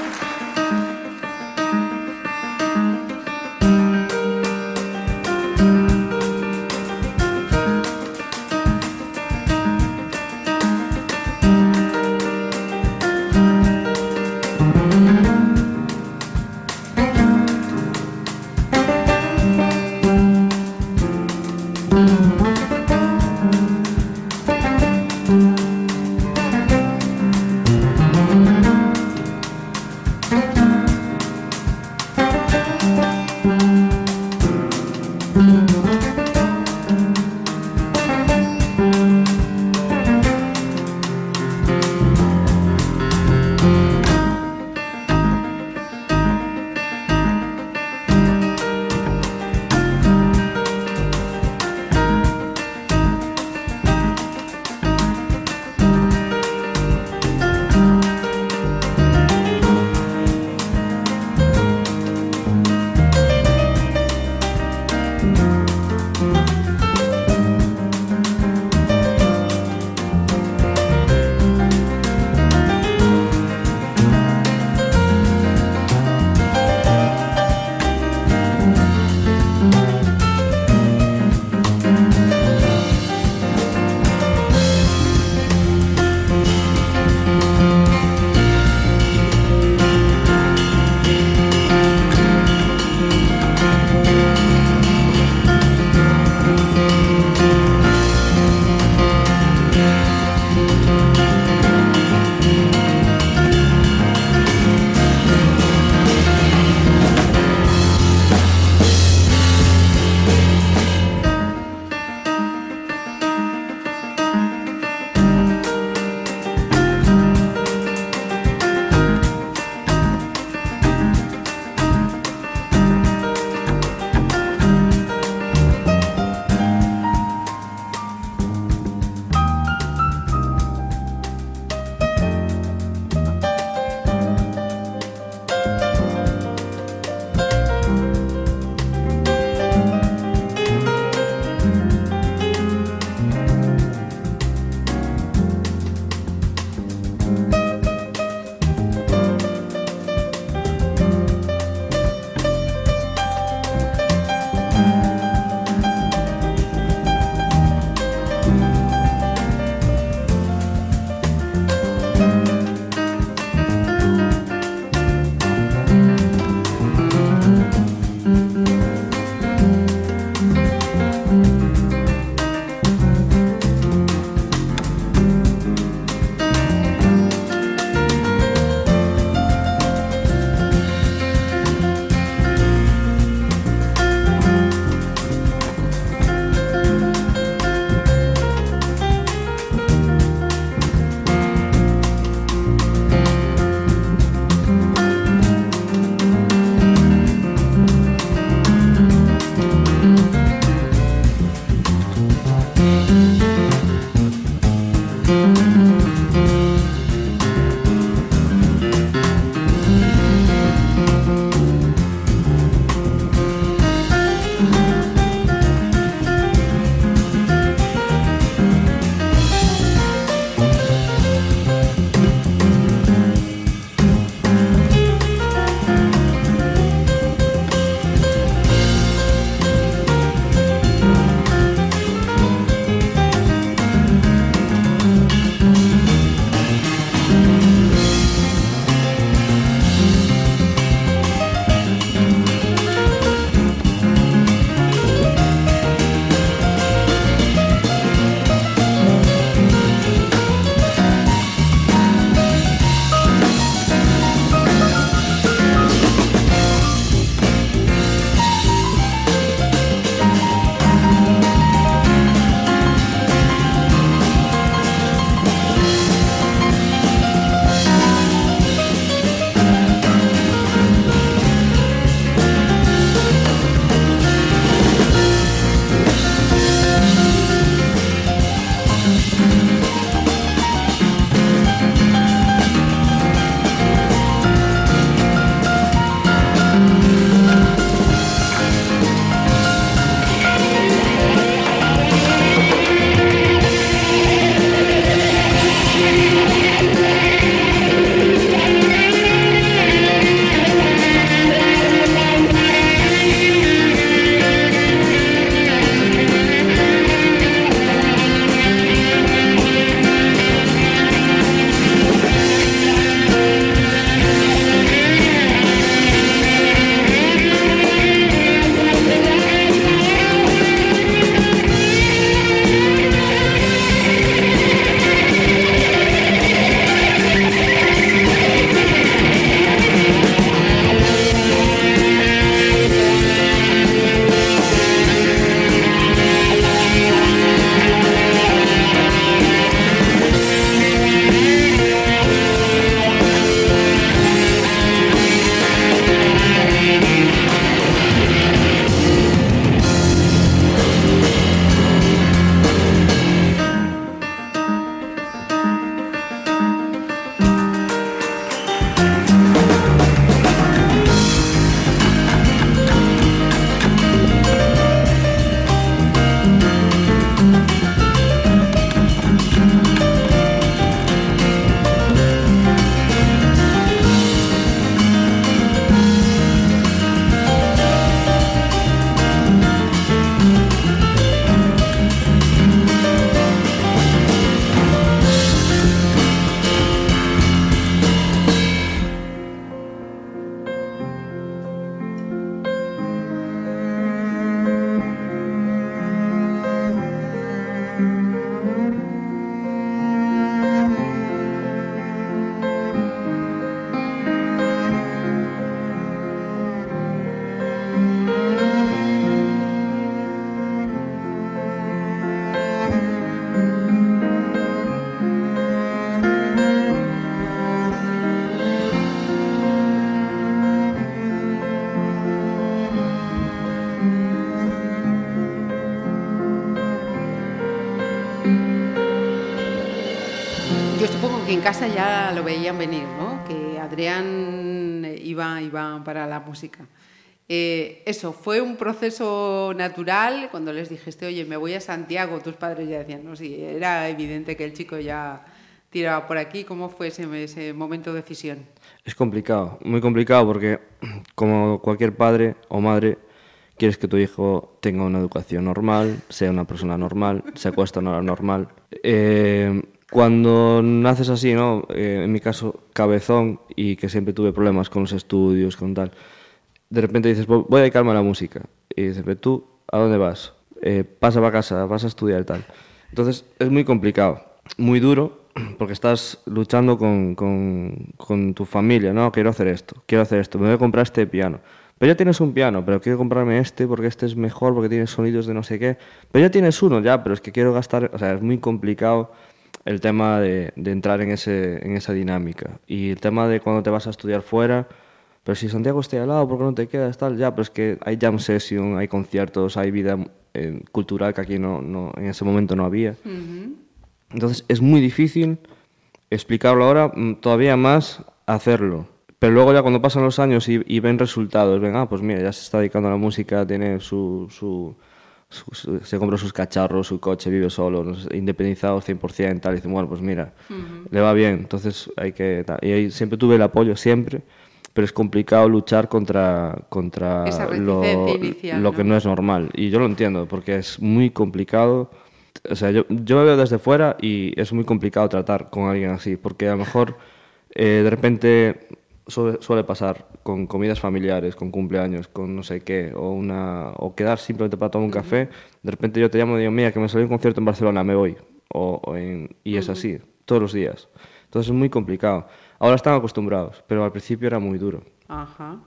Eso, ¿fue un proceso natural cuando les dijiste, oye, me voy a Santiago? Tus padres ya decían, no, sí, era evidente que el chico ya tiraba por aquí. ¿Cómo fue ese, ese momento de decisión? Es complicado, muy complicado porque como cualquier padre o madre, quieres que tu hijo tenga una educación normal, sea una persona normal, se acuesta a una hora normal. Eh, cuando naces así, ¿no? Eh, en mi caso, cabezón y que siempre tuve problemas con los estudios, con tal, de repente dices, "Voy- a dedicarme a la música. Y dices, "Pero tú, ¿a dónde vas? Eh, pasa para casa, vas a estudiar y tal. Entonces, es muy complicado, muy duro, porque estás luchando con, con, con tu familia, ¿no? Quiero hacer esto, quiero hacer esto, me voy a comprar este piano. Pero ya tienes un piano, pero quiero comprarme este porque este es mejor, porque tiene sonidos de no sé qué. Pero ya tienes uno, ya, pero es que quiero gastar, o sea, es muy complicado el tema de, de entrar en, ese, en esa dinámica. Y el tema de cuando te vas a estudiar fuera, pero si Santiago está al lado, ¿por qué no te quedas? Tal? Ya, pero es que hay jam session, hay conciertos, hay vida eh, cultural que aquí no, no, en ese momento no había. Entonces es muy difícil explicarlo ahora, mm, todavía más hacerlo. Pero luego ya cuando pasan los años y, y ven resultados, ven, ah, pues mira, ya se está dedicando a la música, tiene su, su, su- su- se compró sus cacharros, su coche, vive solo, no sé, independizado 100%, tal, y dicen, bueno, pues mira, le va bien, entonces hay que... tal. Y ahí siempre tuve el apoyo, siempre, pero es complicado luchar contra, contra lo, inicial, lo ¿no? que no es normal. Y yo lo entiendo, porque es muy complicado. O sea, yo, yo me veo desde fuera y es muy complicado tratar con alguien así, porque a lo mejor eh, de repente suele, suele pasar con comidas familiares, con cumpleaños, con no sé qué, o, una, o quedar simplemente para tomar un café. De repente yo te llamo y digo, mira, que me salió un concierto en Barcelona, me voy. O, o en- y es así, todos los días. Entonces es muy complicado. Ahora están acostumbrados, pero al principio era muy duro. Ajá.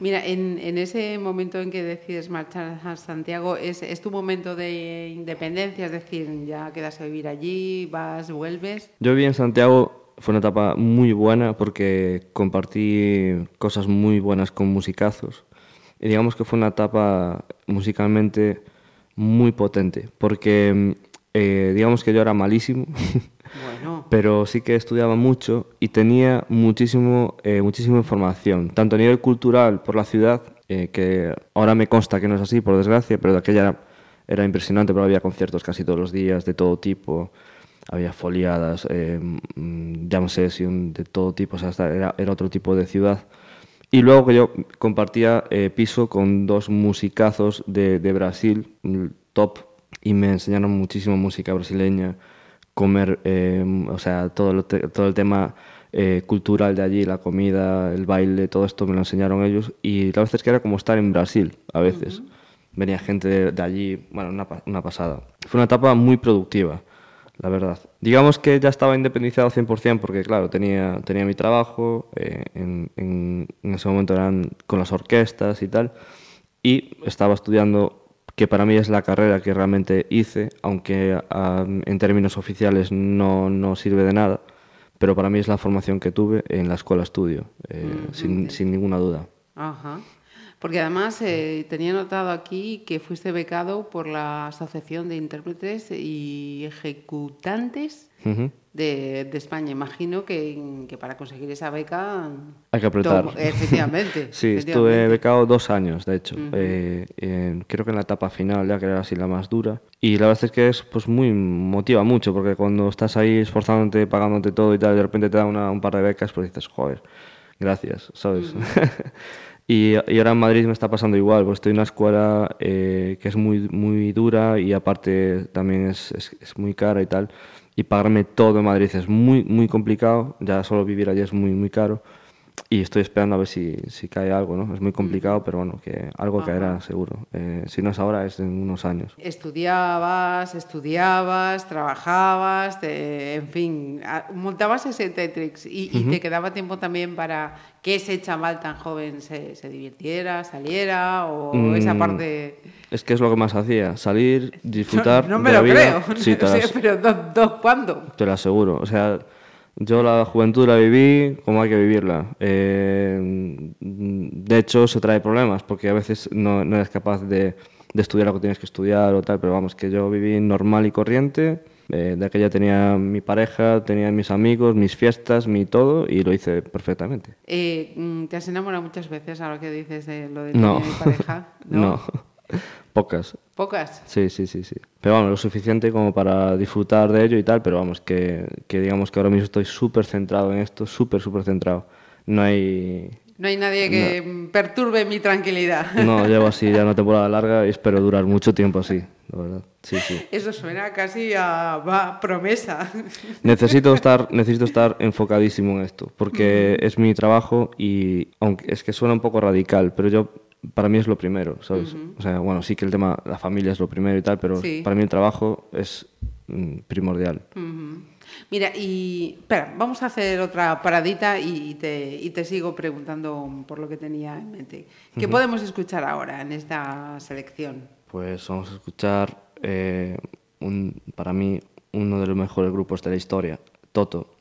Mira, en, en ese momento en que decides marchar a Santiago, ¿es, ¿es tu momento de independencia? Es decir, ya quedas a vivir allí, vas, vuelves. Yo viví en Santiago, fue una etapa muy buena porque compartí cosas muy buenas con musicazos. Y digamos que fue una etapa musicalmente muy potente, porque eh, digamos que yo era malísimo, *laughs* Bueno, pero sí que estudiaba mucho y tenía muchísimo, eh, muchísima información, tanto a nivel cultural por la ciudad, eh, que ahora me consta que no es así, por desgracia, pero de aquella era, era impresionante, pero había conciertos casi todos los días, de todo tipo, había foliadas, eh, mm, jam session, de todo tipo, o sea, hasta era, era otro tipo de ciudad. Y luego que yo compartía eh, piso con dos musicazos de, de Brasil, mm, top, y me enseñaron muchísimo música brasileña, comer, eh, o sea, todo, lo te- todo el tema eh, cultural de allí, la comida, el baile, todo esto me lo enseñaron ellos. Y la verdad es que era como estar en Brasil a veces. Venía gente de, de allí, bueno, una, una pasada. Fue una etapa muy productiva, la verdad. Digamos que ya estaba independizado 100% porque, claro, tenía, tenía mi trabajo, eh, en, en, en ese momento eran con las orquestas y tal, y estaba estudiando que para mí es la carrera que realmente hice, aunque ah, en términos oficiales no, no sirve de nada, pero para mí es la formación que tuve en la escuela estudio, eh, sin, sin ninguna duda. ajá. Porque además eh, tenía notado aquí que fuiste becado por la Asociación de Intérpretes y Ejecutantes Ujú. De, de España. Imagino que, que para conseguir esa beca... Hay que apretar. tomo- efectivamente. *laughs* Sí, estuve efectivamente. becado dos años, de hecho. Eh, en- creo que en la etapa final, ya que era así la más dura. Y la verdad es que es pues muy motiva mucho, porque cuando estás ahí esforzándote, pagándote todo y tal, de repente te dan una- un par de becas, pues dices, joder, gracias, ¿sabes? *laughs* y, y ahora en Madrid me está pasando igual, porque estoy en una escuela eh, que es muy, muy dura y aparte también es, es, es muy cara y tal. Y pagarme todo en Madrid es muy, muy complicado, ya solo vivir allí es muy, muy caro. Y estoy esperando a ver si, si cae algo, ¿no? Es muy complicado, pero bueno, que algo caerá seguro. Eh, si no es ahora, es en unos años. Estudiabas, estudiabas, trabajabas, te- en fin, montabas ese Tetrix y, y te quedaba tiempo también para que ese chaval tan joven se, se divirtiera, saliera o esa Mm, parte... Es que es lo que más hacía, salir, *laughs* disfrutar no me de la lo vida. creo, Sí, No sé, pero ¿dó- dó- ¿cuándo? te lo aseguro. O sea, yo la juventud la viví como hay que vivirla. Eh, de hecho, se trae problemas porque a veces no, no eres capaz de, de estudiar lo que tienes que estudiar o tal, pero vamos, que yo viví normal y corriente. eh, de aquella tenía mi pareja, tenía mis amigos, mis fiestas, mi todo, y lo hice perfectamente. Eh, mm, ¿Te has enamorado muchas veces ahora que dices de lo de No. tu pareja? *laughs* no. Pocas. ¿Pocas? Sí, sí, sí, sí. Pero vamos, lo suficiente como para disfrutar de ello y tal, pero vamos, que, que digamos que ahora mismo estoy súper centrado en esto, súper, súper centrado. No hay... No hay nadie que mm, perturbe mi tranquilidad. *laughs* No, llevo así ya una *laughs* temporada larga y espero durar mucho tiempo así, la verdad. Sí, sí. Eso suena casi a promesa. *laughs* Necesito estar, necesito estar enfocadísimo en esto, porque es mi trabajo y aunque es que suena un poco radical, pero yo para mí es lo primero, ¿sabes? O sea, bueno, sí que el tema, la familia es lo primero y tal, pero Sí. para mí el trabajo es mm, primordial. Mira, y espera, vamos a hacer otra paradita y te, y te sigo preguntando por lo que tenía en mente. ¿Qué podemos escuchar ahora en esta selección? Pues vamos a escuchar, eh, un, para mí, uno de los mejores grupos de la historia, Toto.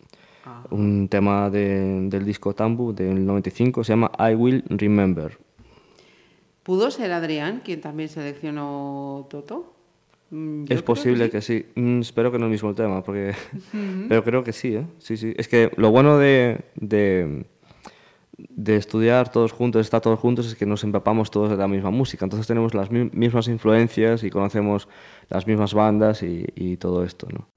Un tema de- del disco Tambu del 95, se llama I Will Remember. ¿Pudo ser Adrián quien también seleccionó Toto? Mm, yo es posible sí. que sí. Mm, espero que no el mismo tema, porque... *laughs* pero creo que sí, ¿eh? Sí, sí. Es que lo bueno de, de, de estudiar todos juntos, estar todos juntos, es que nos empapamos todos de la misma música. Entonces tenemos las mi- mismas influencias y conocemos las mismas bandas y, y todo esto, ¿no?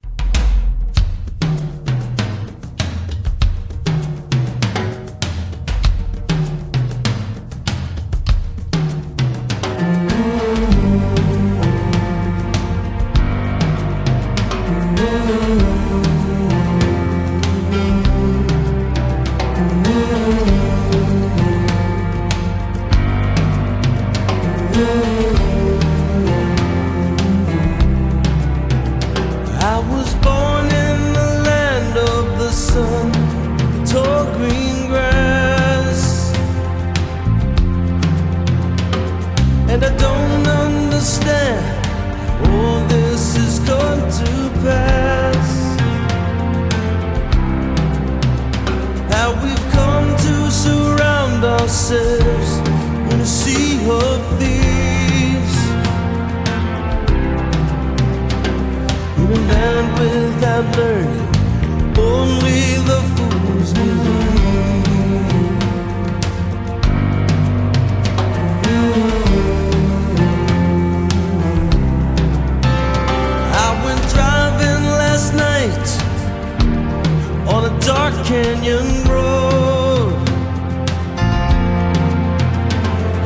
On a dark canyon road.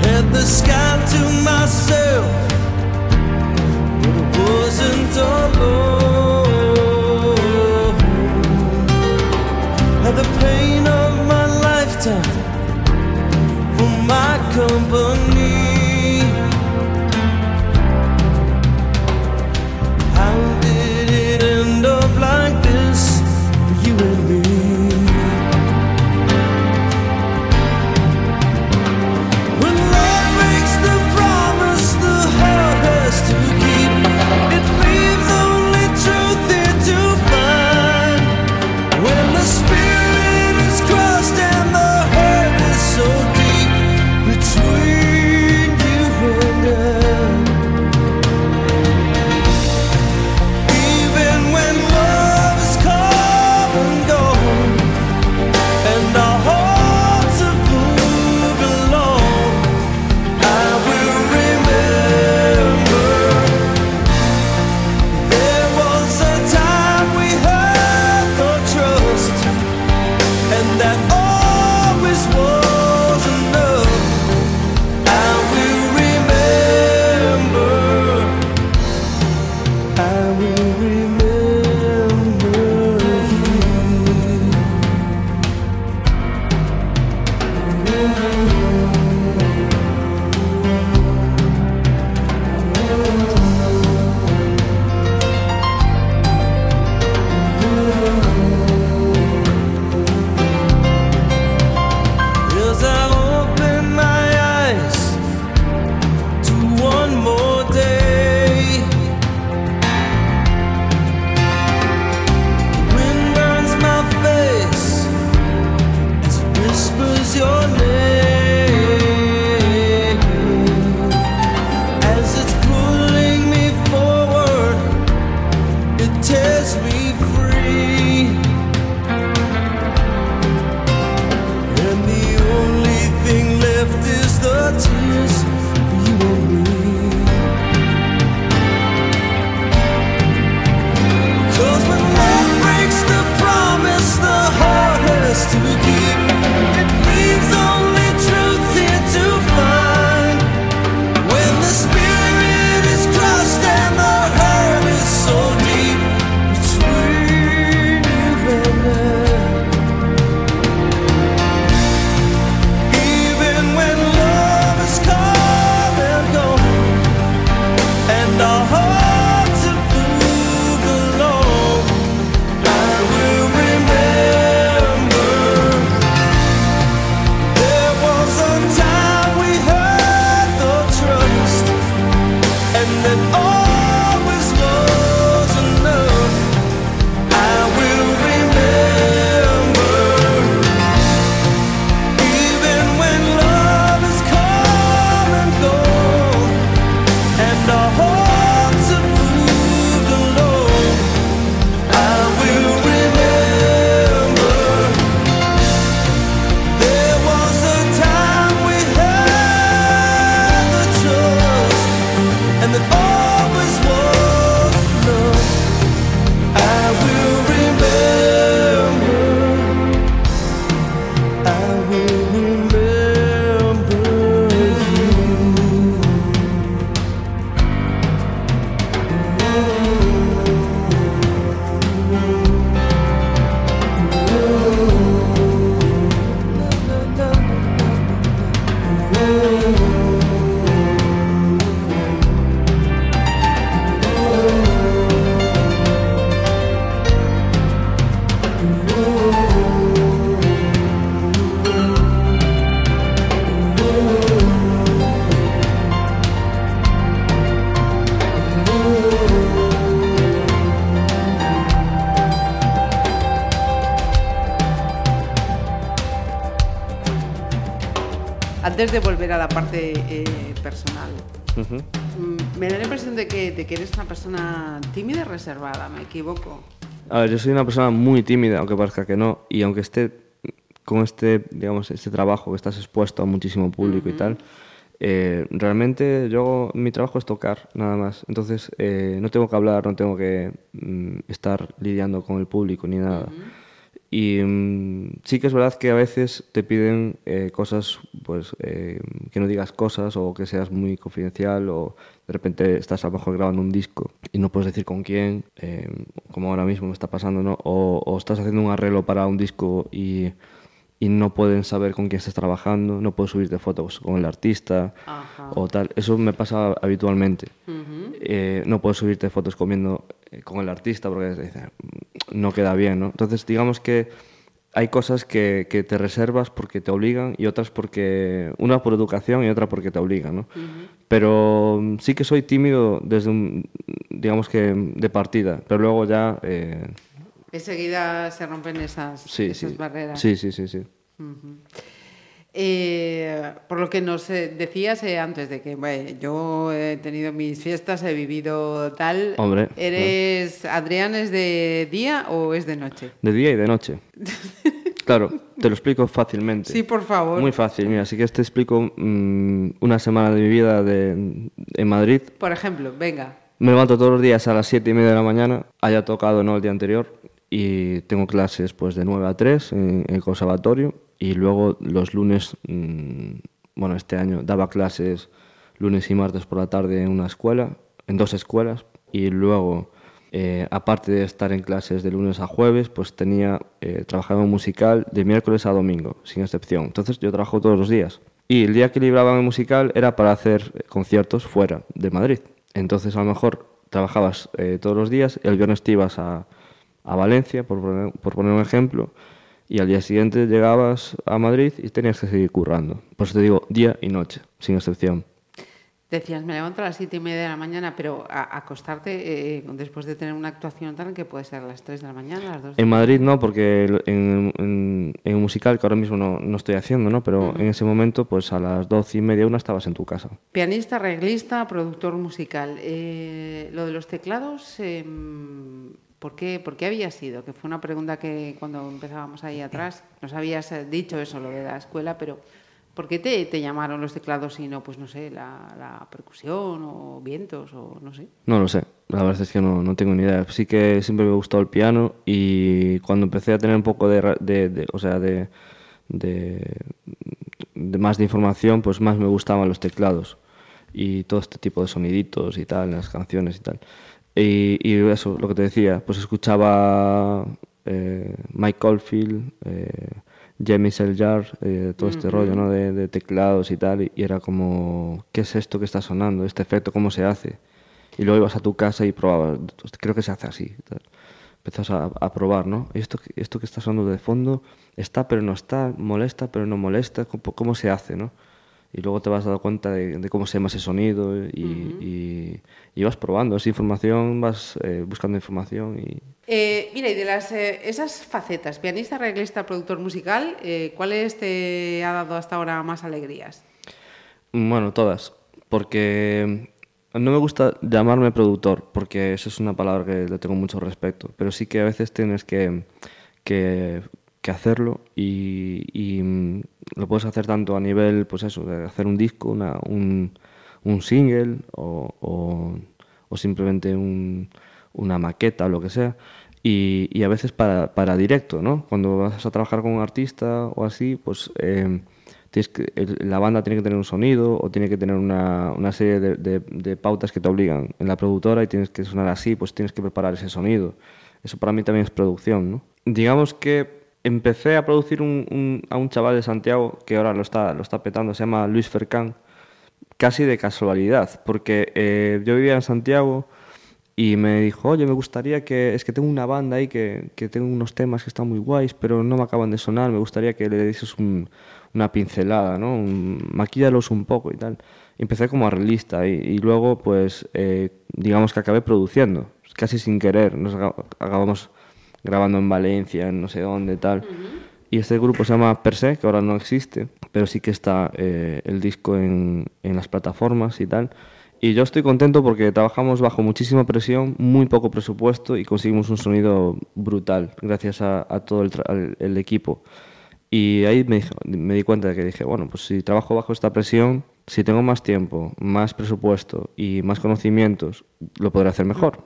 Had the sky to myself but it wasn't alone. Reservada, me equivoco. A ver, yo soy una persona muy tímida, aunque parezca que no, y aunque esté con este, digamos, este trabajo que estás expuesto a muchísimo público y tal, eh, realmente yo mi trabajo es tocar, nada más. Entonces eh, no tengo que hablar, no tengo que mm, estar lidiando con el público ni nada. Y mm, sí que es verdad que a veces te piden eh, cosas, pues eh, que no digas cosas o que seas muy confidencial o de repente estás a lo mejor grabando un disco y no puedes decir con quién, eh, como ahora mismo me está pasando, ¿no? O, o estás haciendo un arreglo para un disco y, y no pueden saber con quién estás trabajando, no puedes subirte fotos con el artista Ajá. o tal. Eso me pasa habitualmente. Eh, no puedes subirte fotos comiendo eh, con el artista porque dice, no queda bien, ¿no? Entonces, digamos que hay cosas que, que te reservas porque te obligan y otras porque, una por educación y otra porque te obligan, ¿no? Pero mm, sí que soy tímido desde un, digamos que de partida, pero luego ya, eh, Enseguida se rompen esas, sí, esas sí, barreras. sí, sí, sí, sí. Eh, por lo que nos eh, decías eh, antes de que bueno, yo he tenido mis fiestas, he vivido tal. Hombre, ¿Eres Adrián es de día o es de noche? De día y de noche. *laughs* Claro, te lo explico fácilmente. Sí, por favor. Muy fácil, mira, así que te explico mm, una semana de mi vida de, en Madrid. Por ejemplo, venga. Me levanto todos los días a las 7 y media de la mañana, haya tocado no el día anterior, y tengo clases pues de 9 a 3 en, el conservatorio, y luego los lunes, mm, bueno, este año daba clases lunes y martes por la tarde en una escuela, en dos escuelas, y luego, eh, aparte de estar en clases de lunes a jueves, pues tenía eh, musical de miércoles a domingo, sin excepción. Entonces yo trabajo todos los días. Y el día que libraba en musical era para hacer eh, conciertos fuera de Madrid. Entonces a lo mejor trabajabas eh, todos los días, el viernes te ibas a, a Valencia, por poner, por poner un ejemplo, y al día siguiente llegabas a Madrid y tenías que seguir currando. Por eso te digo día y noche, sin excepción. Decías, me levanto a las siete y media de la mañana, pero a- acostarte eh, después de tener una actuación tal que puede ser a las 3 de la mañana, a las 2 de En Madrid no, porque en, en un musical que ahora mismo no, no estoy haciendo, ¿no? Pero en ese momento, pues a las doce y media, una estabas en tu casa. Pianista, arreglista, productor musical. Eh, lo de los teclados, eh, ¿por, qué, ¿por qué había sido? Que fue una pregunta que cuando empezábamos ahí atrás nos habías eh, dicho eso, lo de la escuela, pero ¿por qué te, te llamaron los teclados y no, pues no sé, la, la percusión o vientos o no sé? No lo sé, la verdad es que no, no tengo ni idea. Sí que siempre me gustó el piano y cuando empecé a tener un poco de, de- de- o sea, de, de, más de información, pues más me gustaban los teclados y todo este tipo de soniditos y tal, las canciones y tal. Y, y eso, lo que te decía, pues escuchaba eh, Mike Oldfield, eh, Jamie Seljar, eh, todo este rollo ¿no? de, de teclados y tal, y, y era como, ¿qué es esto que está sonando? ¿Este efecto cómo se hace? Y luego ibas a tu casa y probabas, "Pues creo que se hace así. tal. Empezás a, a probar, ¿no? ¿Esto, esto que está sonando de fondo está pero no está, molesta pero no molesta, ¿cómo, cómo se hace, no? Y luego te vas dando cuenta de, de cómo se llama ese sonido y, y- y vas probando esa información, vas eh, buscando información y... Eh, mira, y de las, eh, esas facetas, pianista, arreglista, productor musical, eh, ¿cuáles te ha dado hasta ahora más alegrías? Bueno, todas. Porque no me gusta llamarme productor, porque eso es una palabra que le tengo mucho respeto. Pero sí que a veces tienes que, que, que hacerlo y, y, mm, lo puedes hacer tanto a nivel, pues eso, de hacer un disco, una, un, un single o, o, o simplemente un- una maqueta o lo que sea. Y, y a veces para, para directo, ¿no? Cuando vas a trabajar con un artista o así, pues eh, tienes que, la banda tiene que tener un sonido o tiene que tener una, una serie de, de- de pautas que te obligan en la productora y tienes que sonar así, pues tienes que preparar ese sonido. Eso para mí también es producción, ¿no? Digamos que empecé a producir un- un- a un chaval de Santiago que ahora lo está, lo está petando, se llama Luis Fercán, casi de casualidad, porque eh, yo vivía en Santiago y me dijo, oye, me gustaría que, es que tengo una banda ahí que, que tengo unos temas que están muy guays, pero no me acaban de sonar, me gustaría que le dices un- una pincelada, ¿no? Un, maquíllalos un poco y tal. Empecé como arreglista y, y luego, pues, eh, digamos que acabé produciendo, casi sin querer, nos acabamos grabando en Valencia, en no sé dónde, tal. Y este grupo se llama Per se, que ahora no existe, pero sí que está eh, el disco en, en las plataformas y tal. Y yo estoy contento porque trabajamos bajo muchísima presión, muy poco presupuesto y conseguimos un sonido brutal gracias a, a todo el, al- el equipo. Y ahí me, me di cuenta de que dije, bueno, pues si trabajo bajo esta presión, si tengo más tiempo, más presupuesto y más conocimientos, lo podré hacer mejor.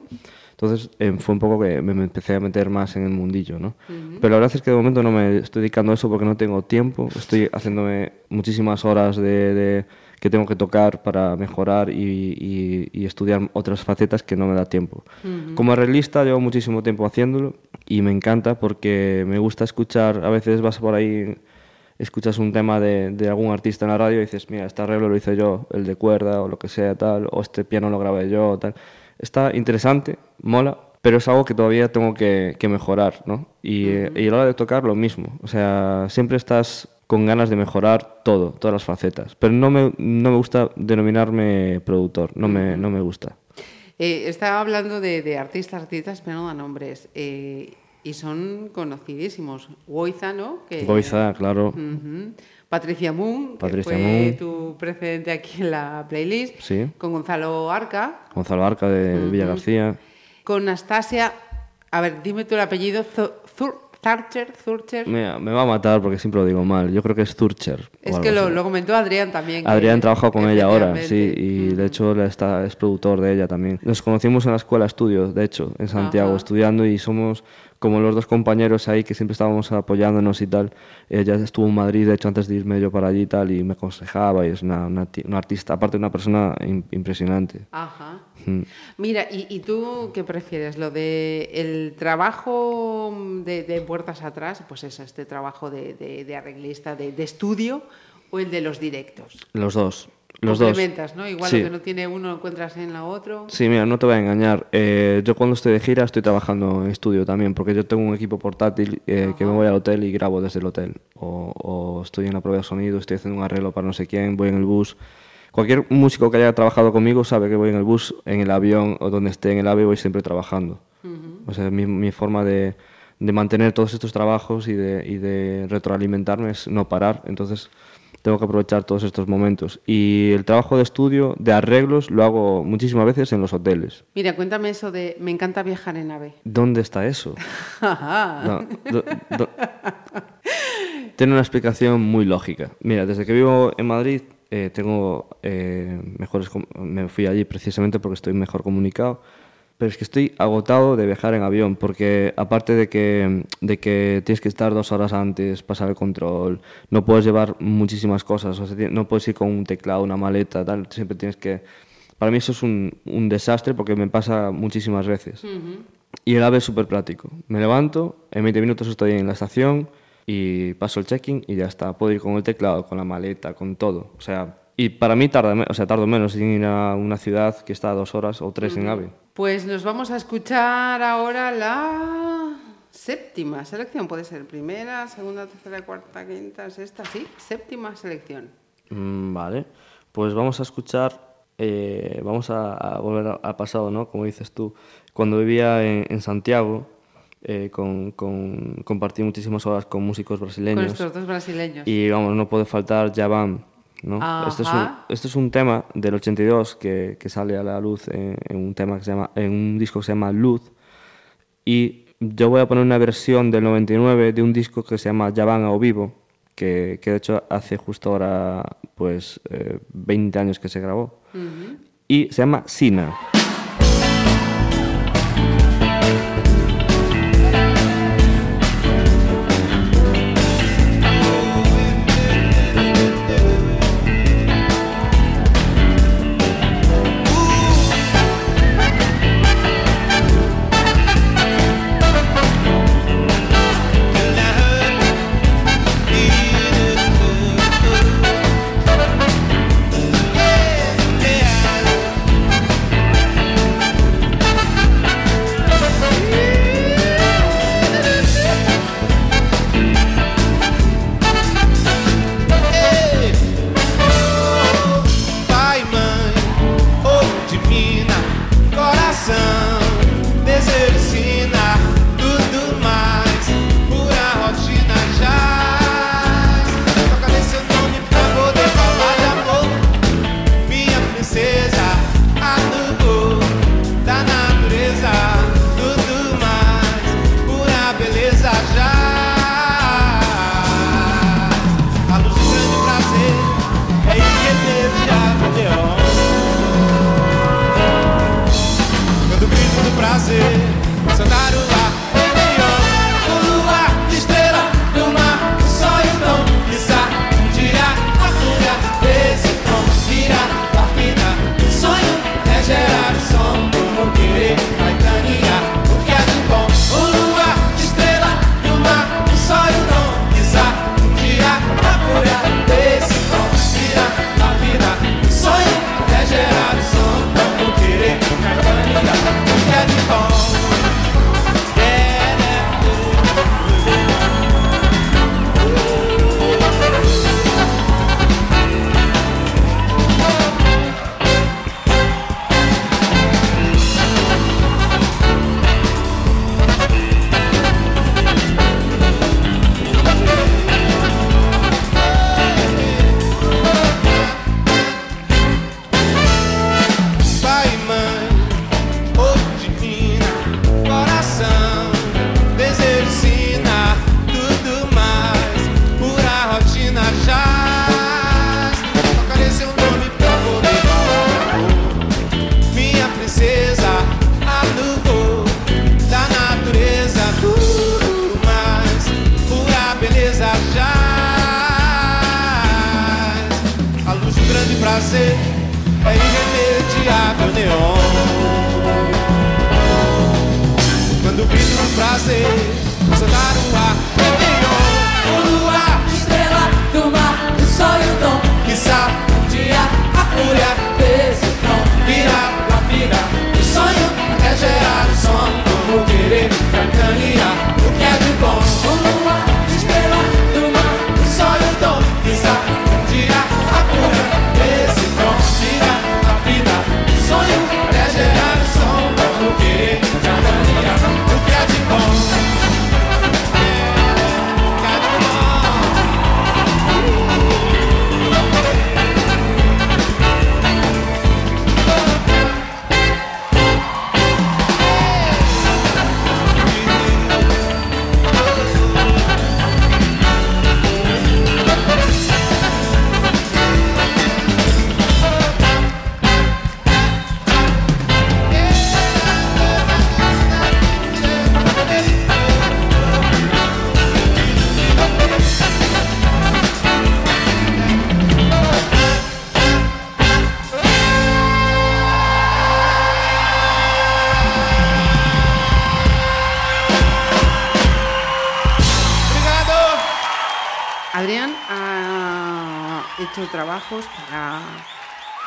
Entonces eh, fue un poco que me, me empecé a meter más en el mundillo, ¿no? Pero la verdad es que de momento no me estoy dedicando a eso porque no tengo tiempo. Estoy haciéndome muchísimas horas de, de- que tengo que tocar para mejorar y, y- y estudiar otras facetas que no me da tiempo. Como arreglista llevo muchísimo tiempo haciéndolo y me encanta porque me gusta escuchar, a veces vas por ahí escuchas un tema de, de algún artista en la radio y dices, mira, este arreglo lo hice yo, el de cuerda o lo que sea, tal, o este piano lo grabé yo, tal. Está interesante, mola, pero es algo que todavía tengo que, que mejorar, ¿no? Y, eh, y a la hora de tocar lo mismo, o sea, siempre estás con ganas de mejorar todo, todas las facetas, pero no me, no me gusta denominarme productor, no me, no me gusta. Eh, estaba hablando de, de artistas, artistas, pero no da nombres. eh, y son conocidísimos. Goiza, ¿no? Que- Goiza, claro, Ujú. Patricia Moon, Patricia que fue Moon. tu precedente aquí en la playlist. Sí. Con Gonzalo Arca. Gonzalo Arca de Villa García. Con Nastasia. A ver, dime tú el apellido. Zurcher. Mira, me va a matar porque siempre lo digo mal. Yo creo que es Zurcher. Es que lo, comentó Adrián también. Adrián trabaja con ella ahora, sí, y de hecho él está, es productor de ella también. Nos conocimos en la escuela estudio, de hecho, en Santiago, Ajá. estudiando y somos como los dos compañeros ahí que siempre estábamos apoyándonos y tal. Ella estuvo en Madrid, de hecho, antes de irme yo para allí y tal, y me aconsejaba y es una, una, ti- una artista, aparte una persona im- impresionante. Ajá. Mm. Mira, ¿y, y tú qué prefieres? ¿Lo de el trabajo de, de puertas atrás? Pues eso, este trabajo de, de- de arreglista, de estudio, o el de los directos. Los dos, los dos. Complementas, ¿no? Igual Sí. lo que no tiene uno lo encuentras en la otro. Sí, mira, no te voy a engañar. Eh, yo cuando estoy de gira estoy trabajando en estudio también, porque yo tengo un equipo portátil eh, que me voy al hotel y grabo desde el hotel. O, o estoy en la prueba de sonido, estoy haciendo un arreglo para no sé quién, voy en el bus. Cualquier músico que haya trabajado conmigo sabe que voy en el bus, en el avión o donde esté en el AVE voy siempre trabajando. O sea, mi, mi forma de, de mantener todos estos trabajos y de, y de retroalimentarme es no parar. Entonces tengo que aprovechar todos estos momentos. Y el trabajo de estudio, de arreglos, lo hago muchísimas veces en los hoteles. Mira, cuéntame eso de me encanta viajar en ave. ¿Dónde está eso? *laughs* No, do- do- Tiene una explicación muy lógica. Mira, desde que vivo en Madrid eh, tengo eh, mejores... Me fui allí precisamente porque estoy mejor comunicado. Pero es que estoy agotado de viajar en avión porque aparte de que, de que tienes que estar dos horas antes, pasar el control, no puedes llevar muchísimas cosas, o sea, ti- no puedes ir con un teclado, una maleta, tal, siempre tienes que... Para mí eso es un, un desastre porque me pasa muchísimas veces. Y el AVE es súper práctico. Me levanto, en 20 minutos estoy en la estación y paso el check-in y ya está. Puedo ir con el teclado, con la maleta, con todo. O sea, y para mí tarda, o sea, tardo menos en ir a una ciudad que está a dos horas o tres en AVE. Pues nos vamos a escuchar ahora la séptima selección. Puede ser primera, segunda, tercera, cuarta, quinta, sexta, sí, séptima selección. Mm, vale, pues vamos a escuchar, eh, vamos a, a volver al pasado, ¿no? Como dices tú, cuando vivía en, en Santiago, eh, con, con- compartí muchísimas horas con músicos Con brasileños. estos dos brasileños. Y vamos, no puede faltar Javan, ¿no? Este es, un, este es un tema del 82 que, que sale a la luz en, en un tema que se llama, en un disco que se llama Luz. Y yo voy a poner una versión del 99 de un disco que se llama Javan o Vivo, que, que de hecho hace justo ahora pues eh, 20 años que se grabó. Y se llama Sina.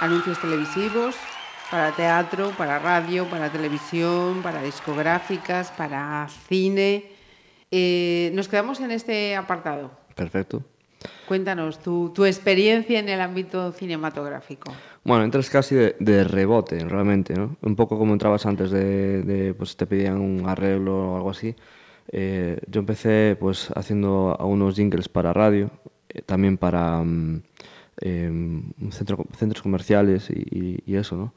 Anuncios televisivos, para teatro, para radio, para televisión, para discográficas, para cine. Eh, nos quedamos en este apartado. Perfecto. Cuéntanos tu, tu experiencia en el ámbito cinematográfico. Bueno, entras casi de, de rebote, realmente, ¿no? Un poco como entrabas antes de, de, pues te pedían un arreglo o algo así. Eh, yo empecé pues haciendo unos jingles para radio, eh, también para mm, eh, centro- centros comerciales y, y- y eso, ¿no?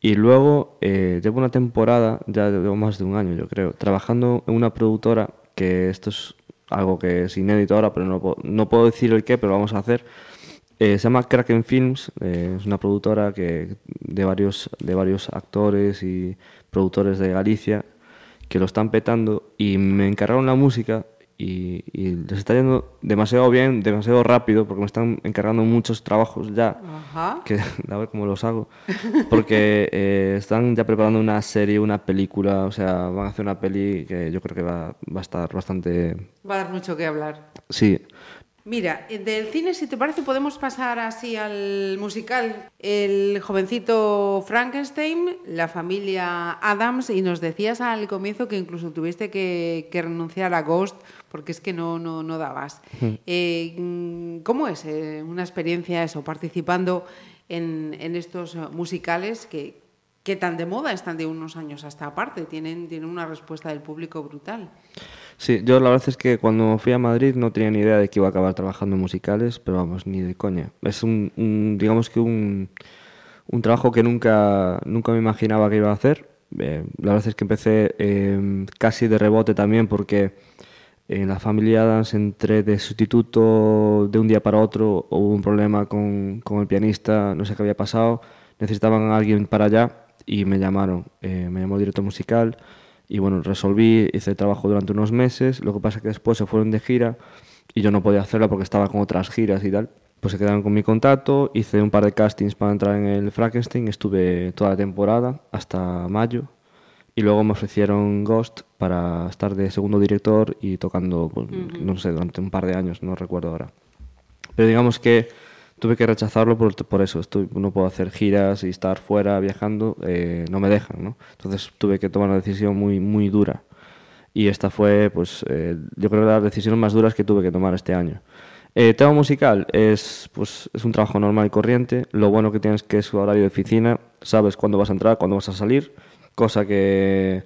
Y luego eh, llevo una temporada, ya llevo más de un año yo creo, trabajando en una productora que esto es algo que es inédito ahora, pero no, puedo- no puedo decir el qué, pero vamos a hacer. Eh, se llama Kraken Films, eh, es una productora que, de, varios, de varios actores y productores de Galicia que lo están petando y me encargaron la música y, y les está yendo demasiado bien, demasiado rápido, porque me están encargando muchos trabajos ya, Ajá. que *laughs* a ver cómo los hago, porque *laughs* eh, están ya preparando una serie, una película, o sea, van a hacer una peli que yo creo que va, va a estar bastante... Va a dar mucho que hablar. Sí, Mira, eh, del cine, si te parece, podemos pasar así al musical. El jovencito Frankenstein, la familia Adams, y nos decías al comienzo que incluso tuviste que, que renunciar a Ghost porque es que no, no, no dabas. Eh, mm, ¿Cómo es eh, una experiencia eso, participando en, en estos eh, musicales que, que tan de moda están de unos años hasta aparte? Tienen, tienen una respuesta del público brutal. Sí, yo la verdad es que cuando fui a Madrid no tenía ni idea de que iba a acabar trabajando en musicales, pero vamos, ni de coña. Es un, un- digamos que un, un trabajo que nunca, nunca me imaginaba que iba a hacer. Eh, la verdad es que empecé eh, casi de rebote también porque en la familia Adams entré de sustituto de un día para otro, hubo un problema con, con el pianista, no sé qué había pasado, necesitaban a alguien para allá y me llamaron, eh, me llamó el director musical y bueno, resolví, hice el trabajo durante unos meses, lo que pasa es que después se fueron de gira y yo no podía hacerla porque estaba con otras giras y tal. Pues se quedaron con mi contacto, hice un par de castings para entrar en el Frankenstein, estuve toda la temporada hasta mayo y luego me ofrecieron Ghost para estar de segundo director y tocando, pues, no sé, durante un par de años, no recuerdo ahora. Pero digamos que tuve que rechazarlo por, por eso. Estoy, no puedo hacer giras y estar fuera viajando, eh, no me dejan, ¿no? Entonces tuve que tomar una decisión muy, muy dura. Y esta fue, pues, eh, yo creo que las decisiones más duras que tuve que tomar este año. Eh, tema musical es, pues, es un trabajo normal y corriente. Lo bueno que tienes que es su horario de oficina. Sabes cuándo vas a entrar, cuándo vas a salir. Cosa que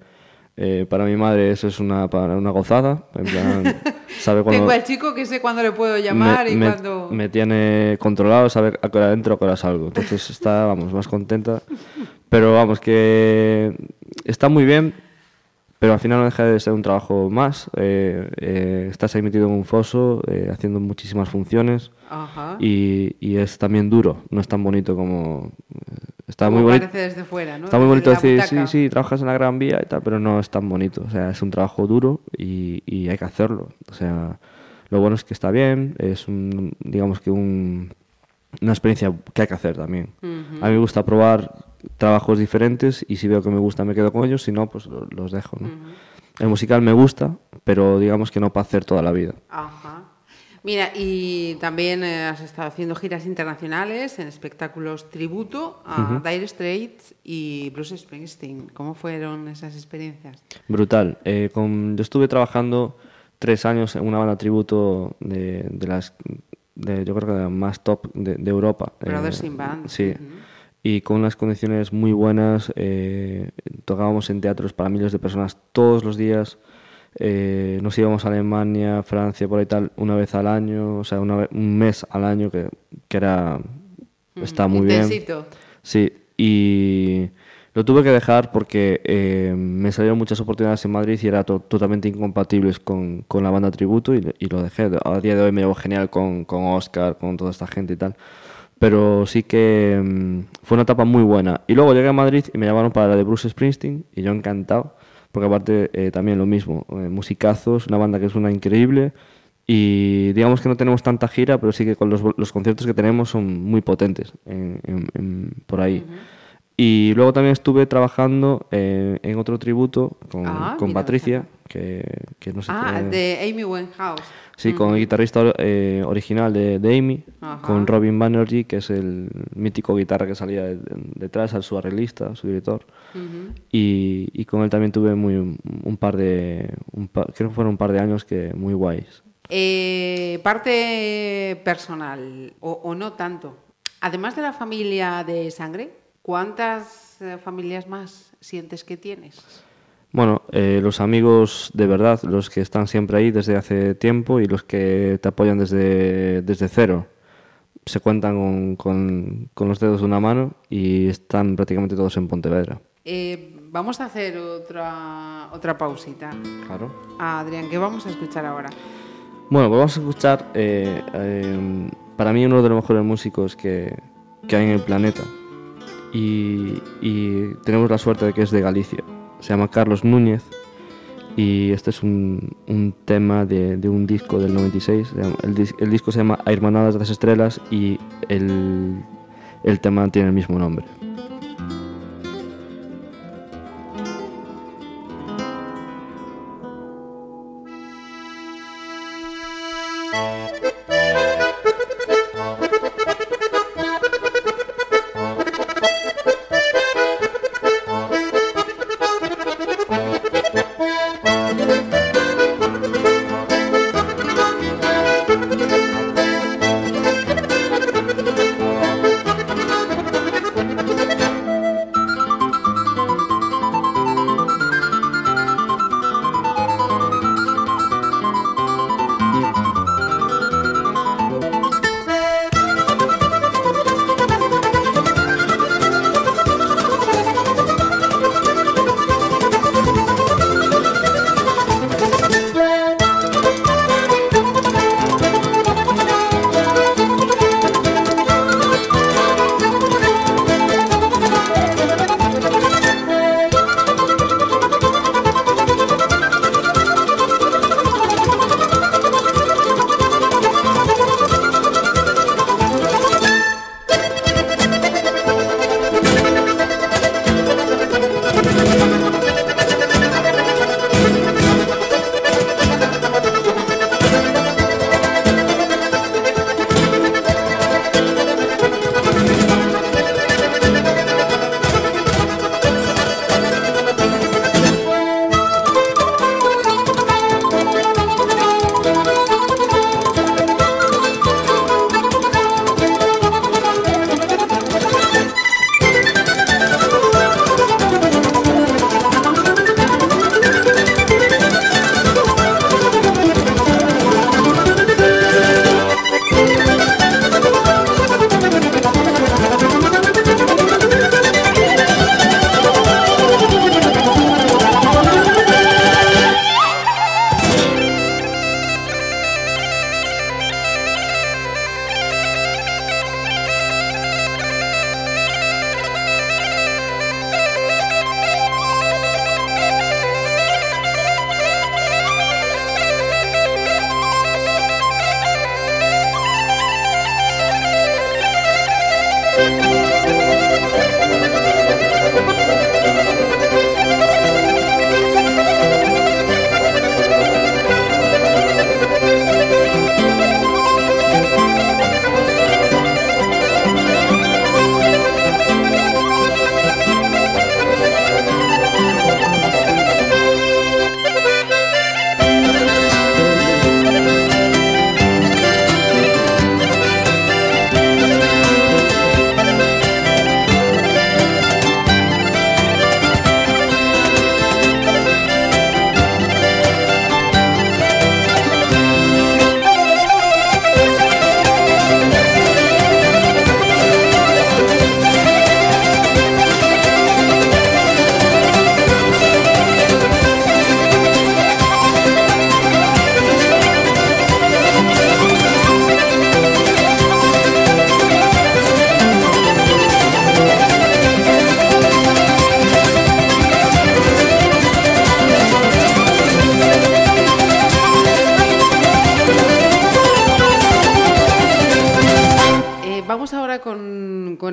eh, para mi madre eso es una, para una gozada. En plan, *laughs* sabe cuándo, Tengo al chico que sé cuándo le puedo llamar me, y me- cuándo... me tiene controlado, sabe a qué hora entro, a qué hora salgo. Entonces está, vamos, más contenta. Pero vamos, que está muy bien, pero al final no deja de ser un trabajo más. Eh, eh, estás ahí metido en un foso, eh, haciendo muchísimas funciones. Ajá. Y, y es también duro, no es tan bonito como... Está Como muy bonito. desde fuera, ¿no? Está muy bonito decir, sí, sí, trabajas en la Gran Vía y tal, pero no es tan bonito. O sea, es un trabajo duro y, y hay que hacerlo. O sea, lo bueno es que está bien, es un, digamos que un, una experiencia que hay que hacer también. A mí me gusta probar trabajos diferentes y si veo que me gusta me quedo con ellos, si no, pues lo- los dejo. ¿no? El musical me gusta, pero digamos que no para hacer toda la vida. Ajá. Mira, y también eh, has estado haciendo giras internacionales en espectáculos tributo a Dire Straits y Bruce Springsteen. ¿Cómo fueron esas experiencias? Brutal. Eh, con- yo estuve trabajando tres años en una banda tributo de, de las, de, yo creo que de las más top de, de Europa. Brothers in Band. Sí. Y con unas condiciones muy buenas. eh, tocábamos en teatros para miles de personas todos los días. eh, nos íbamos a Alemania, Francia, por ahí tal, una vez al año, o sea, una ve- un mes al año, que, que era. Está muy bien. Intensito. Sí, y lo tuve que dejar porque eh, me salieron muchas oportunidades en Madrid y eran to- totalmente incompatibles con, con la banda tributo y, y lo dejé. A día de hoy me llevo genial con, con Oscar, con toda esta gente y tal. Pero sí que mm, fue una etapa muy buena. Y luego llegué a Madrid y me llamaron para la de Bruce Springsteen y yo encantado, porque aparte eh, también lo mismo, eh, musicazos, una banda que suena increíble y digamos que no tenemos tanta gira, pero sí que con los, los conciertos que tenemos son muy potentes en- en- en- por ahí. Y luego también estuve trabajando eh, en otro tributo con, Ah, con Patricia, que, que no sé Ah, qué- de Amy Winehouse. Sí, con el guitarrista eh, original de, de Amy, con Robin Banerjee, que es el mítico guitarra que salía de- detrás, al su arreglista, su director. y, y con él también tuve muy, un par de, un pa- creo que fueron un par de años que muy guays. Eh, parte personal, o, o no tanto. Además de la familia de sangre, ¿cuántas eh, familias más sientes que tienes? Bueno, eh, los amigos de verdad, los que están siempre ahí desde hace tiempo y los que te apoyan desde, desde cero, se cuentan con, con- con los dedos de una mano y están prácticamente todos en Pontevedra. Eh, vamos a hacer otra, otra pausita. Claro. Adrián, ¿qué vamos a escuchar ahora? Bueno, pues vamos a escuchar eh, para mí uno de los mejores músicos que, que hay en el planeta. Y, tenemos la suerte de que es de Galicia. Se llama Carlos Núñez. Y este es un, un tema de, de un disco del 96. se llama- El, el disco se llama Hermanadas de las Estrellas y el, el tema tiene el mismo nombre.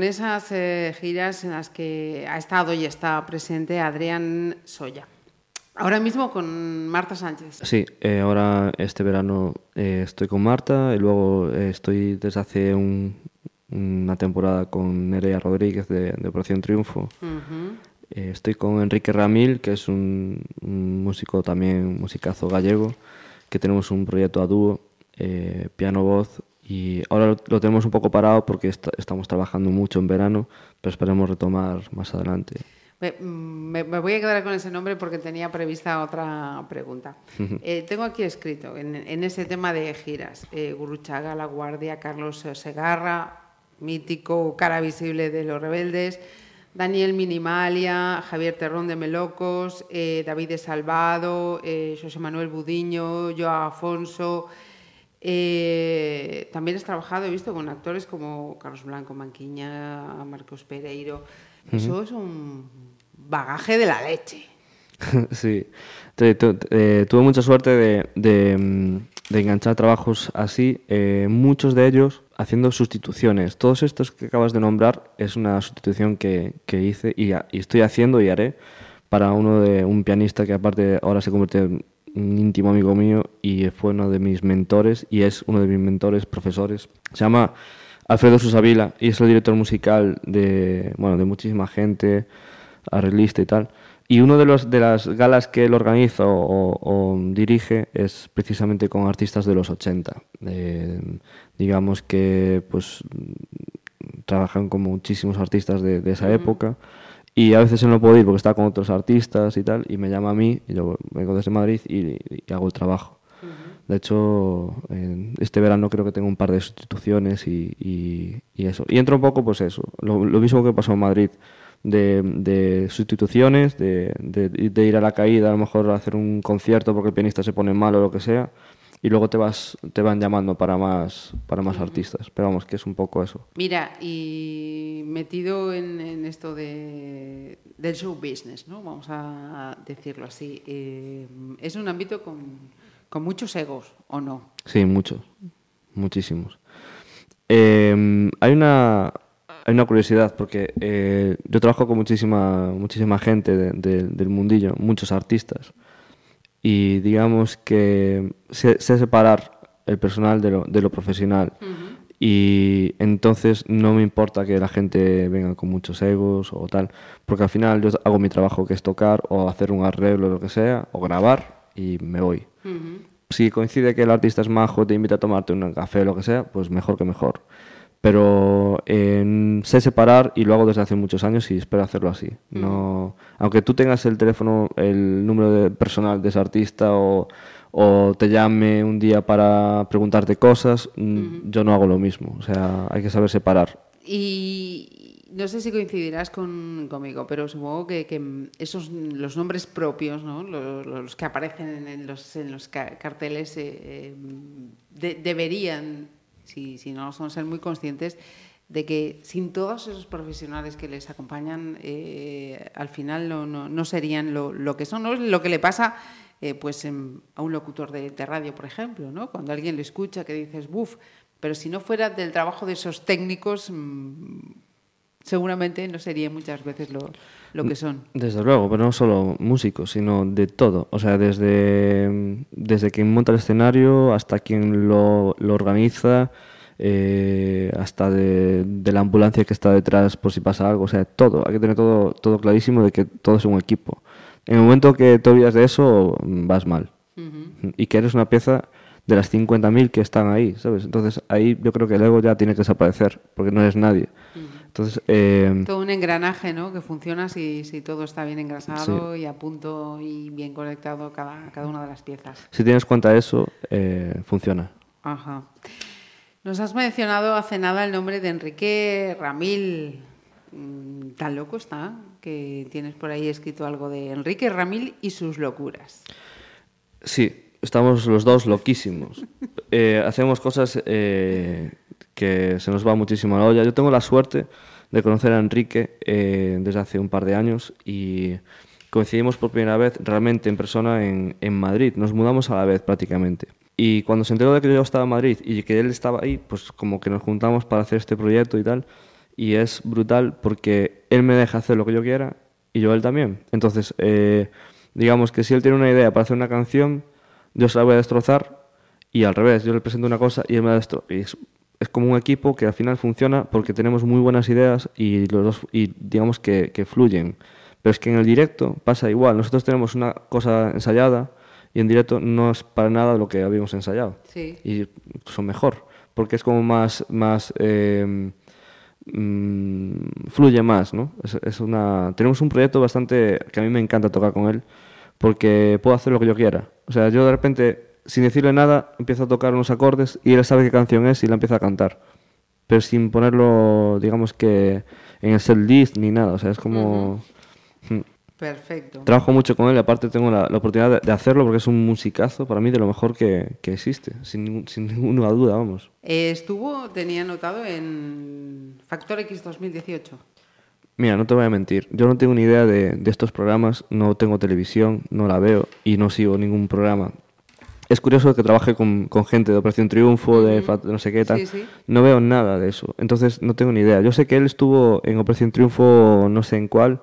Esas eh, giras en las que ha estado y está presente Adrián Soya. Ahora mismo con Marta Sánchez. Sí, eh, ahora este verano eh, estoy con Marta y luego eh, estoy desde hace un- una temporada con Nerea Rodríguez de, de Operación Triunfo. Ujú. Eh, estoy con Enrique Ramil, que es un, un músico también, musicazo gallego, que tenemos un proyecto a dúo, eh, piano-voz, y ahora lo, lo tenemos un poco parado porque esta- estamos trabajando mucho en verano, pero esperemos retomar más adelante. Me, me- me voy a quedar con ese nombre porque tenía prevista otra pregunta. Eh, tengo aquí escrito, en, en ese tema de giras, eh, Gurruchaga, La Guardia, Carlos Segarra, mítico cara visible de los rebeldes, Daniel Minimalia, Javier Terrón de Melocos, eh, David de Salvado, eh, José Manuel Budiño, Joao Afonso. Eh, también has trabajado, he visto, con actores como Carlos Blanco Manquiña, Marcos Pereiro. Eso es un bagaje de la leche. *laughs* sí, tu- eh, tuve mucha suerte de, de, mm, de enganchar trabajos así, eh, muchos de ellos haciendo sustituciones. Todos estos que acabas de nombrar es una sustitución que, que hice y estoy haciendo y haré para uno de un pianista que aparte ahora se convierte en un íntimo amigo mío y fue uno de mis mentores y es uno de mis mentores, profesores. Se llama Alfredo Susavila y es el director musical de, bueno, de muchísima gente, arreglista y tal. Y uno de, los, de las galas que él organiza o, o- dirige es precisamente con artistas de los 80. Eh, digamos que pues trabajan con muchísimos artistas de, de esa época y a veces él no puedo ir porque está con otros artistas y tal y me llama a mí y yo vengo desde Madrid y, y hago el trabajo. De hecho, en este verano creo que tengo un par de sustituciones y, y- y eso. Y entra un poco, pues eso, lo, lo mismo que pasó en Madrid, de, de sustituciones, de, de- de ir a la caída, a lo mejor a hacer un concierto porque el pianista se pone mal o lo que sea, y luego te vas te van llamando para más, para más artistas. Pero vamos, que es un poco eso. Mira, y metido en, en esto de, del show business, ¿no? Vamos a decirlo así. eh, es un ámbito con, con muchos egos, ¿o no? Sí, muchos, muchísimos. Eh, hay una hay una curiosidad porque eh, yo trabajo con muchísima muchísima gente de- de- del mundillo, muchos artistas y digamos que sé, sé separar el personal de lo, de lo profesional y entonces no me importa que la gente venga con muchos egos o tal, porque al final yo hago mi trabajo que es tocar o hacer un arreglo, lo que sea, o grabar y me voy. Si coincide que el artista es majo, te invita a tomarte un café o lo que sea, pues mejor que mejor. Pero eh, sé separar y lo hago desde hace muchos años y espero hacerlo así. No, aunque tú tengas el teléfono, el número de personal de ese artista o, o te llame un día para preguntarte cosas, mm, yo no hago lo mismo. O sea, hay que saber separar. Y no sé si coincidirás con, conmigo, pero supongo que, que esos los nombres propios, ¿no? los, los que aparecen en los, en los ca- carteles, eh, eh, de- deberían, si, si no son, ser muy conscientes de que sin todos esos profesionales que les acompañan, eh, al final no, no- serían lo, lo que son, ¿no? lo que le pasa eh, pues a un locutor de, radio, por ejemplo, ¿no? cuando alguien le escucha que dices, buf, pero si no fuera del trabajo de esos técnicos, mm, seguramente no serían muchas veces lo, lo que son. Desde luego, pero no solo músicos, sino de todo. O sea, desde, desde quien monta el escenario hasta quien lo, lo organiza, eh, hasta de, de la ambulancia que está detrás por si pasa algo. O sea, todo. Hay que tener todo, todo clarísimo de que todo es un equipo. En el momento que te olvidas de eso, vas mal. Y que eres una pieza de las 50.000 que están ahí, ¿sabes? Entonces ahí yo creo que el ego ya tiene que desaparecer, porque no eres nadie. Entonces, eh, Todo un engranaje, ¿no? Que funciona si, si todo está bien engrasado y a punto y bien conectado cada, cada una de las piezas. si tienes cuenta de eso, eh, funciona. Ajá. Nos has mencionado hace nada el nombre de Enrique Ramil. Mm, Tan loco está que tienes por ahí escrito algo de Enrique Ramil y sus locuras. Sí, estamos los dos loquísimos. *laughs* Eh, hacemos cosas eh, que se nos va muchísimo la olla. Yo tengo la suerte de conocer a Enrique eh, desde hace un par de años y coincidimos por primera vez realmente en persona en, Madrid. Nos mudamos a la vez prácticamente. Y cuando se enteró de que yo estaba en Madrid y que él estaba ahí, pues como que nos juntamos para hacer este proyecto y tal. y es brutal porque él me deja hacer lo que yo quiera y yo él también. Entonces, eh, digamos que si él tiene una idea para hacer una canción, yo se la voy a destrozar y al revés, yo le presento una cosa y él me la destroza. Y es como un equipo que al final funciona porque tenemos muy buenas ideas y los dos, y digamos que, que fluyen. Pero es que en el directo pasa igual. Nosotros tenemos una cosa ensayada y en directo no es para nada lo que habíamos ensayado. Sí. Y son mejor, porque es como más, más eh, mm, fluye más, ¿no? Es, es una, tenemos un proyecto bastante que a mí me encanta tocar con él, porque puedo hacer lo que yo quiera. O sea, yo de repente, sin decirle nada, empiezo a tocar unos acordes y él sabe qué canción es y la empieza a cantar. Pero sin ponerlo, digamos que en el set list ni nada. O sea, es como... Mm. Perfecto. Trabajo mucho con él y aparte tengo la, la oportunidad de, hacerlo porque es un musicazo para mí de lo mejor que, que existe, sin, ninguna duda, vamos. Eh, estuvo, tenía notado en Factor X 2018. Mira, no te voy a mentir, yo no tengo ni idea de, de estos programas, no tengo televisión, no la veo y no sigo ningún programa. Es curioso que trabaje con, con gente de Operación Triunfo, de no sé qué tal. Sí, sí. No veo nada de eso, entonces no tengo ni idea. Yo sé que él estuvo en Operación Triunfo, no sé en cuál,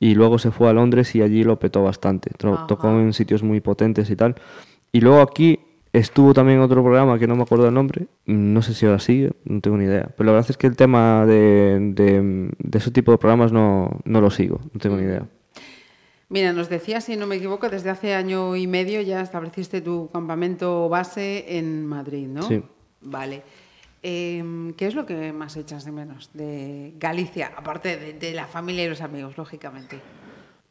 y luego se fue a Londres y allí lo petó bastante. Ajá. Tocó en sitios muy potentes y tal. Y luego aquí estuvo también otro programa que no me acuerdo el nombre, no sé si ahora sigue, no tengo ni idea. Pero la verdad es que el tema de, de, de ese tipo de programas no, no lo sigo, no tengo ni idea. Mira, nos decía, si no me equivoco, desde hace año y medio ya estableciste tu campamento base en Madrid, ¿no? Sí. Vale. Em, ¿Qué es lo que más echas de menos de Galicia? Aparte de, de la familia y los amigos, lógicamente.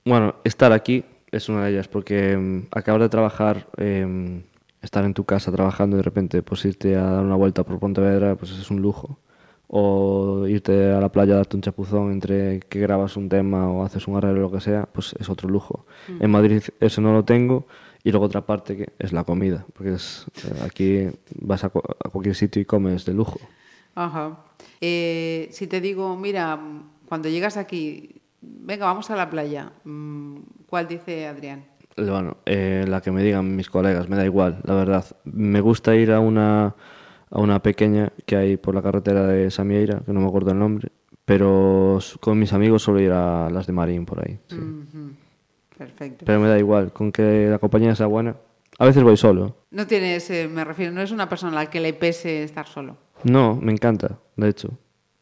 Bueno, estar aquí es una de ellas, porque mm, acabar de trabajar, em, estar en tu casa trabajando y de repente pues irte a dar una vuelta por Pontevedra, pues es un lujo. O irte a la playa a darte un chapuzón entre que grabas un tema o haces un arreglo o lo que sea, pues es otro lujo. En Madrid eso no lo tengo. Y luego otra parte que es la comida, porque es, eh, aquí vas a, a cualquier sitio y comes de lujo. Ajá. Eh, si te digo, mira, cuando llegas aquí, venga, vamos a la playa, mm, ¿cuál dice Adrián? Bueno, eh, la que me digan mis colegas, me da igual, la verdad. Me gusta ir a una, a una pequeña que hay por la carretera de Samieira, que no me acuerdo el nombre, pero con mis amigos suelo ir a las de Marín por ahí. sí. Perfecto. Pero me da igual, con que la compañía sea buena. A veces voy solo. No tienes, eh, me refiero, no es una persona a la que le pese estar solo. No, me encanta, de hecho.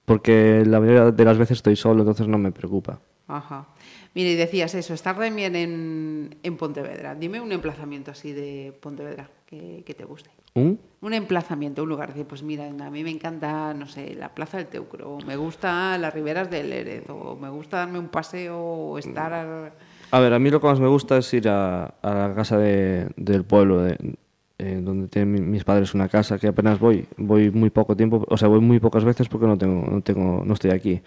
Porque la mayoría de las veces estoy solo, entonces no me preocupa. Ajá. Mira, y decías eso, estar también en, en Pontevedra. Dime un emplazamiento así de Pontevedra que, que te guste. ¿Un? Un emplazamiento, un lugar. Decir, pues mira, a mí me encanta, no sé, la Plaza del Teucro, o me gusta las riberas del Lérez, o me gusta darme un paseo, o estar... al- A ver, a mí lo que más me gusta es ir a, a la casa de- del pueblo, de- eh, donde tienen mi- mis padres una casa, que apenas voy, voy muy poco tiempo, o sea, voy muy pocas veces porque no tengo, no tengo, no estoy aquí.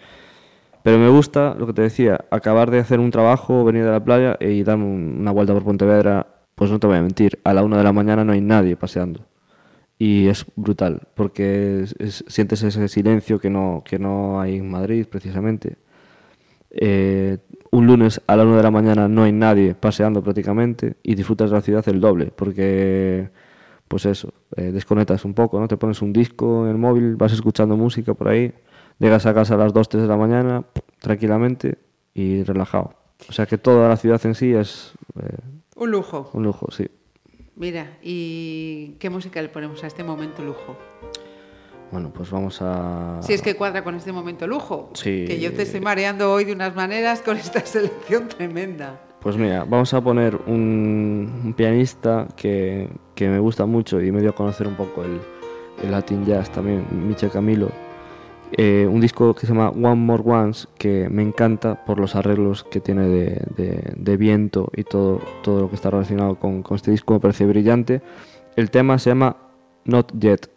Pero me gusta, lo que te decía, acabar de hacer un trabajo, venir de la playa y darme un- una vuelta por Pontevedra, pues no te voy a mentir, a la una de la mañana no hay nadie paseando. Y es brutal, porque es- es- sientes ese silencio que no, que no hay en Madrid, precisamente. Eh, un lunes a la una de la mañana no hay nadie paseando prácticamente y disfrutas de la ciudad el doble, porque, pues eso, eh, desconectas un poco, ¿no? Te pones un disco en el móvil, vas escuchando música por ahí, llegas a casa a las 2, 3 de la mañana, tranquilamente y relajado. O sea que toda la ciudad en sí es eh, Un lujo. un lujo, sí. Mira, ¿y qué música le ponemos a este momento lujo? Bueno, pues vamos a... Si es que cuadra con este momento lujo. Sí. Que yo te estoy mareando hoy de unas maneras con esta *laughs* selección tremenda. Pues mira, vamos a poner un, un pianista que, que me gusta mucho y me dio a conocer un poco el, el Latin Jazz también, Michel Camilo. Eh, un disco que se llama One More Once, que me encanta por los arreglos que tiene de, de- viento y todo, todo lo que está relacionado con, con este disco, me parece brillante. El tema se llama Not Yet.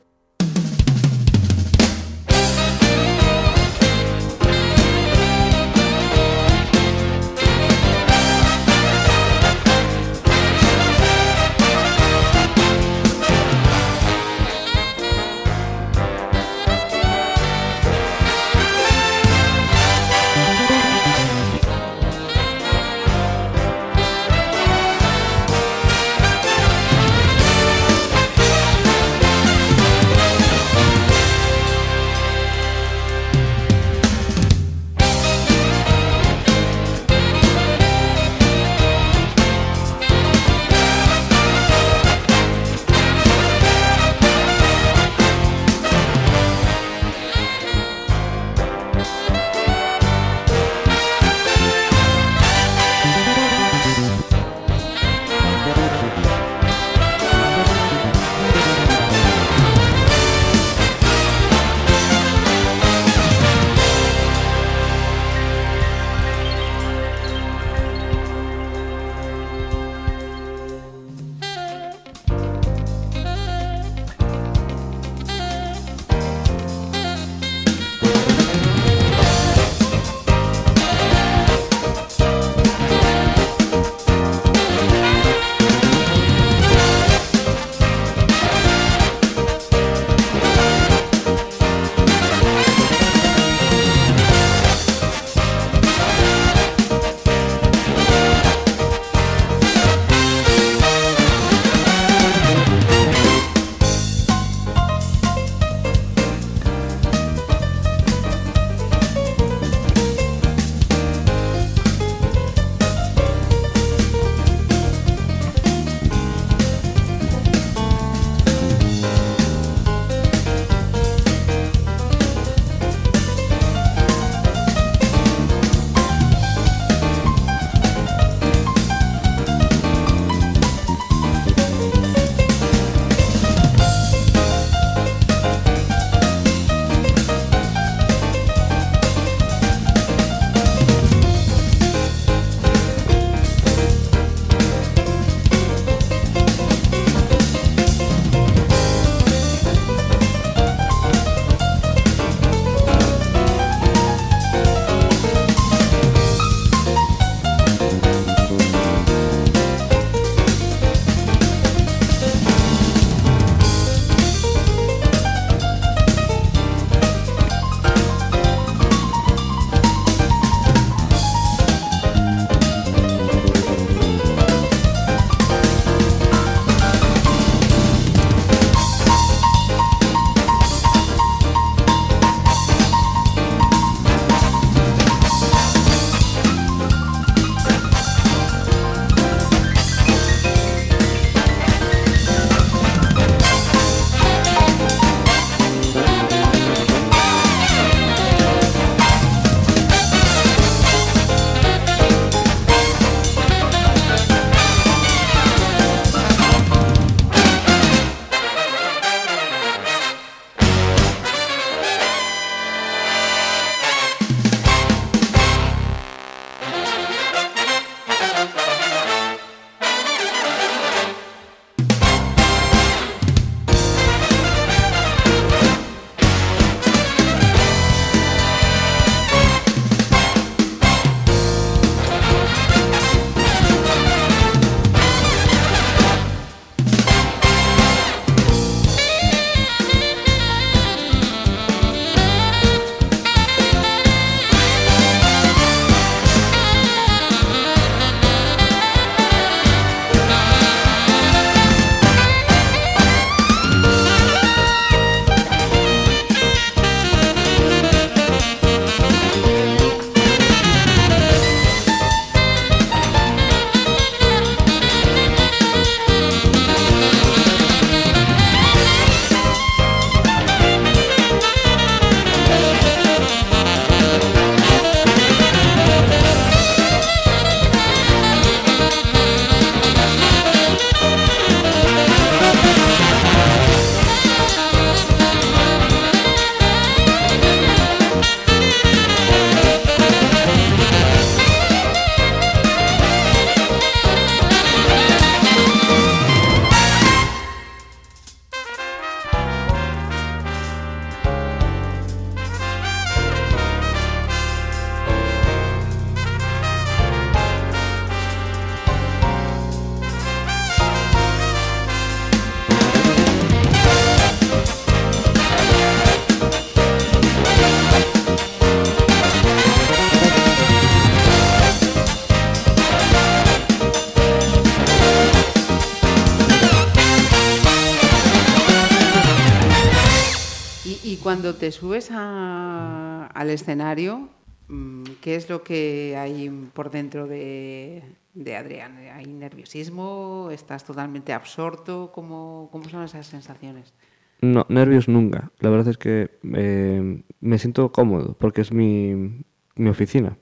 Te subes a- al escenario, mm, ¿qué es lo que hay por dentro de, de Adrián? ¿Hay nerviosismo? ¿Estás totalmente absorto? ¿Cómo, cómo son esas sensaciones? No, nervios nunca. La verdad es que eh, me siento cómodo porque es mi, mi oficina.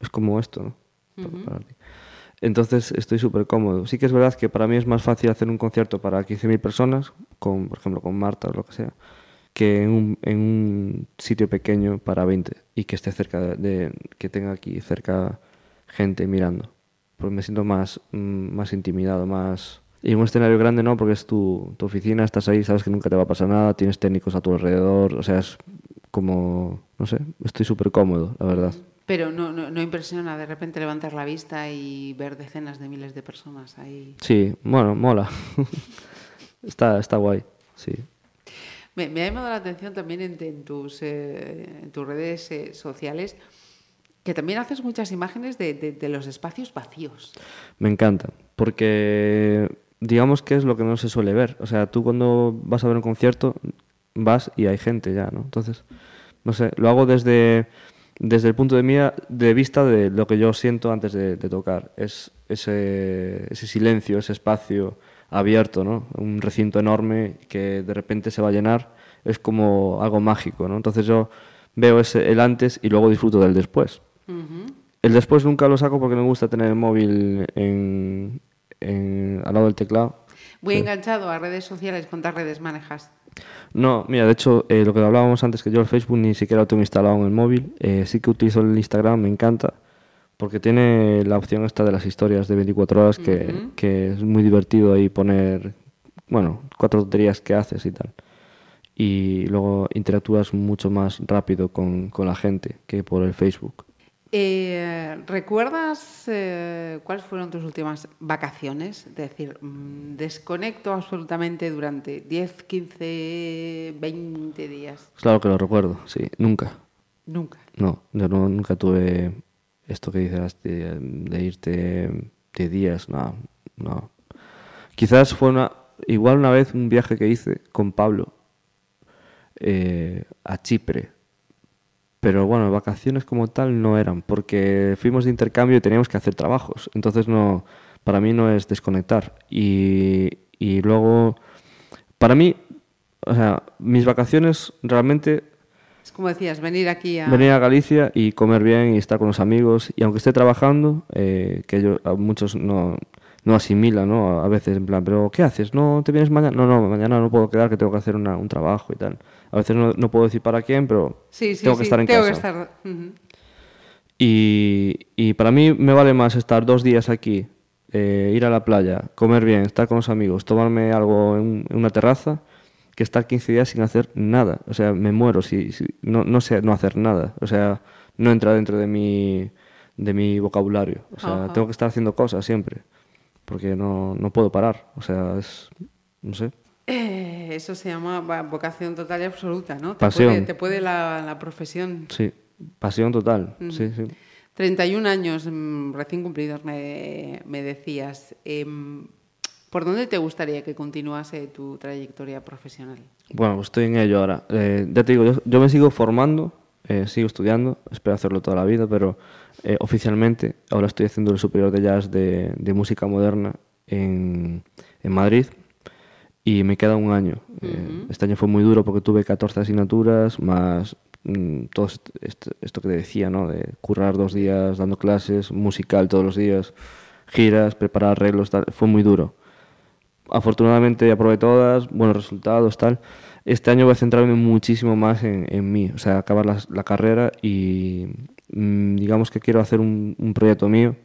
Es como esto, ¿no? Pa- para ti. Entonces estoy súper cómodo. Sí que es verdad que para mí es más fácil hacer un concierto para 15.000 personas, con, por ejemplo con Marta o lo que sea, que en un, en un sitio pequeño para 20 y que esté cerca de, que tenga aquí cerca gente mirando. Porque me siento más, mm, más intimidado, más... Y en un escenario grande no, porque es tu, tu oficina, estás ahí, sabes que nunca te va a pasar nada, tienes técnicos a tu alrededor, o sea, es como, no sé, estoy súper cómodo, la verdad. Pero no, no, no impresiona de repente levantar la vista y ver decenas de miles de personas ahí. Sí, bueno, mola. *laughs* está, está guay, sí. Me, ha llamado la atención también en, tus, eh, en tus redes eh, sociales que también haces muchas imágenes de, de- de los espacios vacíos. Me encanta, porque digamos que es lo que no se suele ver. O sea, tú cuando vas a ver un concierto vas y hay gente ya, ¿no? Entonces, no sé, lo hago desde, desde el punto de, mía, de vista de lo que yo siento antes de, de tocar. Es ese, ese silencio, ese espacio abierto, ¿no? Un recinto enorme que de repente se va a llenar. Es como algo mágico, ¿no? Entonces yo veo ese, el antes y luego disfruto del después. El después nunca lo saco porque me gusta tener el móvil en, en- al lado del teclado. Muy enganchado a redes sociales, ¿cuántas redes manejas? No, mira, de hecho, eh, lo que hablábamos antes, que yo el Facebook ni siquiera lo tengo instalado en el móvil, eh, sí que utilizo el Instagram, me encanta, porque tiene la opción esta de las historias de 24 horas, que, que es muy divertido ahí poner, bueno, cuatro tonterías que haces y tal. Y luego interactúas mucho más rápido con, con la gente que por el Facebook. Eh, ¿Recuerdas eh, cuáles fueron tus últimas vacaciones? Es decir, mm, desconecto absolutamente durante 10, 15, 20 días. Claro que lo recuerdo, sí, nunca. Nunca. No, yo no- nunca tuve esto que dices de, de irte 10 días, no, no. Quizás fue una, igual una vez un viaje que hice con Pablo eh, a Chipre, pero bueno, vacaciones como tal no eran, porque fuimos de intercambio y teníamos que hacer trabajos, entonces no, para mí no es desconectar. Y, y luego, para mí, o sea, mis vacaciones realmente como decías, venir aquí a... venir a Galicia y comer bien y estar con los amigos. Y aunque esté trabajando, eh, que yo, a muchos no, no asimilan, ¿no? A veces en plan, ¿pero qué haces? ¿No te vienes mañana? No, no, mañana no puedo quedar, que tengo que hacer una- un trabajo y tal. A veces no, no puedo decir para quién, pero Sí, sí, tengo sí, que estar en tengo casa. que estar... Ujú. Y, y para mí me vale más estar dos días aquí, eh, ir a la playa, comer bien, estar con los amigos, tomarme algo en, en una terraza, que estar 15 días sin hacer nada. O sea, me muero si, si- no, no sé no hacer nada. O sea, no entra dentro de mi, de mi vocabulario. O sea, Ajá. tengo que estar haciendo cosas siempre, porque no, no puedo parar. O sea, es, no sé. Eh, eso se llama vocación total y absoluta, ¿no? Te Pasión. puede, te puede la, la profesión. Sí, pasión total. Sí, sí. 31 años mm, recién cumplidos, me, me decías. Em, ¿Por dónde te gustaría que continuase tu trayectoria profesional? Bueno, pues estoy en ello ahora. Eh, ya te digo, yo, yo me sigo formando, eh, sigo estudiando, espero hacerlo toda la vida, pero eh, oficialmente ahora estoy haciendo el superior de jazz de, de música moderna en, en Madrid y me queda un año. Eh, este año fue muy duro porque tuve 14 asignaturas, más mm, todo est- est- esto que te decía, ¿no? De currar dos días dando clases, musical todos los días, giras, preparar arreglos, tal. Fue muy duro afortunadamente aprobé todas, buenos resultados, tal. Este año voy a centrarme muchísimo más en, en mí, o sea, acabar la, la carrera y mm, digamos que quiero hacer un, un proyecto mío,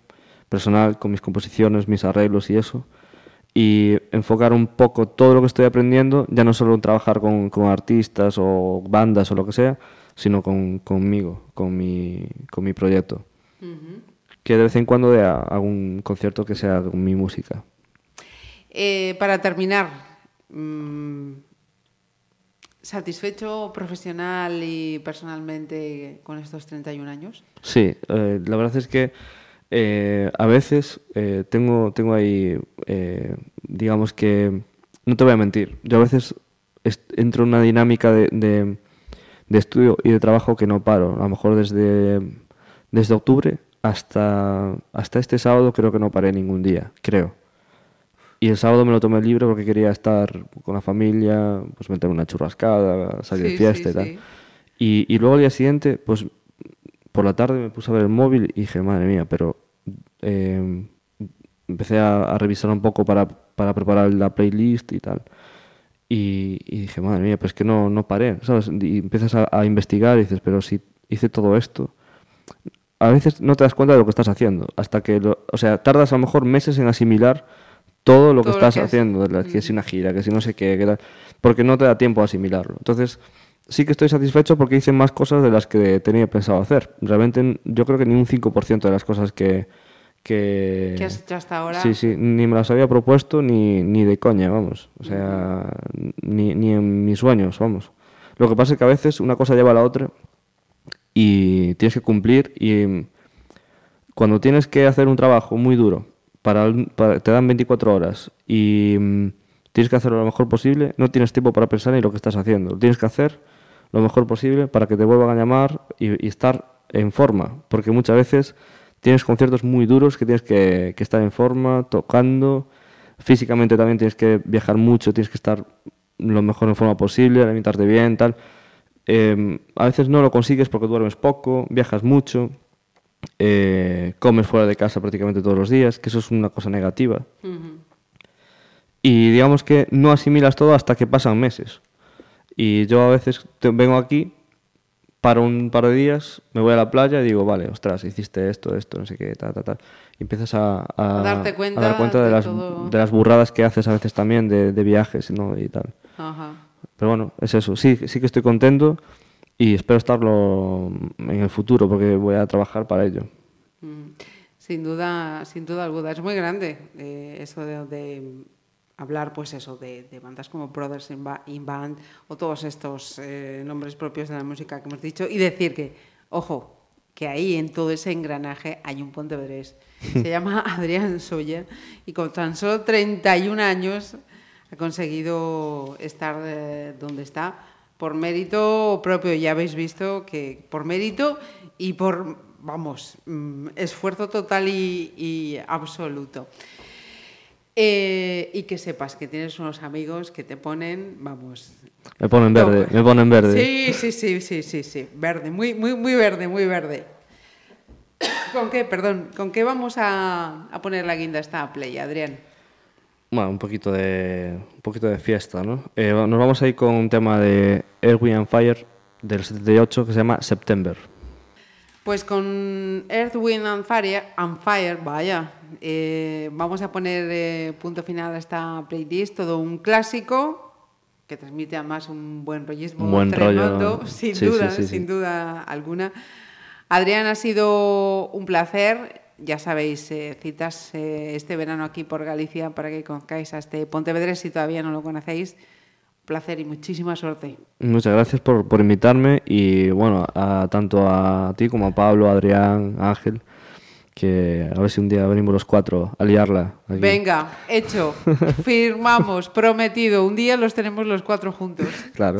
personal, con mis composiciones, mis arreglos y eso, y enfocar un poco todo lo que estoy aprendiendo, ya no solo en trabajar con, con artistas o bandas o lo que sea, sino con, conmigo, con mi, con mi proyecto. Que de vez en cuando hago un concierto que sea con mi música. Eh, para terminar, mm, ¿satisfecho profesional y personalmente con estos 31 años? Sí, eh, la verdad es que eh, a veces eh, tengo, tengo ahí, digamos que, no te voy a mentir, yo a veces entro en una dinámica de, de, de estudio y de trabajo que no paro. A lo mejor desde, desde octubre hasta, hasta este sábado creo que no paré ningún día, creo. Y el sábado me lo tomé libre porque quería estar con la familia, pues meter una churrascada, salir de Sí, fiesta sí, y tal. sí. Y, y luego al día siguiente, pues por la tarde me puse a ver el móvil y dije, madre mía, pero eh, empecé a, a revisar un poco para, para preparar la playlist y tal. Y, y dije, madre mía, pues que no, no paré, ¿sabes? Y empiezas a, a investigar y dices, pero si hice todo esto. A veces no te das cuenta de lo que estás haciendo, hasta que, lo- o sea, tardas a lo mejor meses en asimilar todo lo que Todo lo estás que haciendo, la- que si una gira, que si no sé qué, que tal, porque no te da tiempo a asimilarlo. Entonces, sí que estoy satisfecho porque hice más cosas de las que tenía pensado hacer. Realmente yo creo que ni un 5% de las cosas que... que ¿Qué has hecho hasta ahora? Sí, sí, ni me las había propuesto ni, ni de coña, vamos. O sea, ni, ni en mis sueños, vamos. Lo que pasa es que a veces una cosa lleva a la otra y tienes que cumplir y cuando tienes que hacer un trabajo muy duro, para, para- te dan 24 horas y mm, tienes que hacerlo lo mejor posible, no tienes tiempo para pensar en lo que estás haciendo. Tienes que hacer lo mejor posible para que te vuelvan a llamar y, estar en forma, porque muchas veces tienes conciertos muy duros que tienes que, estar en forma, tocando, físicamente también tienes que viajar mucho, tienes que estar lo mejor en forma posible, alimentarte bien, tal. Eh, a veces no lo consigues porque duermes poco, viajas mucho, eh, comes fuera de casa prácticamente todos los días, que eso es una cosa negativa. Y digamos que no asimilas todo hasta que pasan meses. Y yo a veces te- vengo aquí, paro un par de días, me voy a la playa y digo, vale, ostras, hiciste esto, esto, no sé qué, ta, ta, ta. Y empiezas a, a- A darte a cuenta dar cuenta de, de las, de las burradas que haces a veces también de, de viajes ¿no? y tal. Ajá. Pero bueno, es eso. Sí, sí que estoy contento y espero estarlo en el futuro porque voy a trabajar para ello. Mm, Sin duda, sin duda alguna. Es muy grande eh, eso de, de hablar, pues eso, de, de bandas como Brothers in, Ba- in Band o todos estos eh, nombres propios de la música que hemos dicho y decir que, ojo, que ahí en todo ese engranaje hay un pontevedrés. *laughs* Se llama Adrián Soya y con tan solo 31 años ha conseguido estar eh, donde está por mérito propio. Ya habéis visto que por mérito y por, vamos, mm, esfuerzo total y, y absoluto. Eh, y que sepas que tienes unos amigos que te ponen, vamos. Me ponen verde, me ponen verde. Sí, sí, sí, sí, sí, sí, verde, muy, muy, muy verde, muy verde. *coughs* ¿Con qué, perdón, con qué vamos a, a poner la guinda esta play, Adrián? Bueno, un poquito de, un poquito de fiesta, ¿no? Eh, nos vamos a ir con un tema de Erwin and Fire del 78 que se llama September. Pues con Earth, Wind and Fire, and Fire vaya, eh, vamos a poner eh, punto final a esta playlist, todo un clásico que transmite además un buen rollismo Un buen rollo, sin Sí, duda, sí, sí, sin duda alguna. Adrián, ha sido un placer. Ya sabéis, eh, citas eh, este verano aquí por Galicia para que conozcáis a este Pontevedrés si todavía no lo conocéis. Placer y muchísima suerte. Muchas gracias por, por invitarme y bueno, a, tanto a ti como a Pablo, Adrián, Ángel, que a ver si un día venimos los cuatro a liarla. aquí. Venga, hecho, *laughs* firmamos, prometido. Un día los tenemos los cuatro juntos. Claro.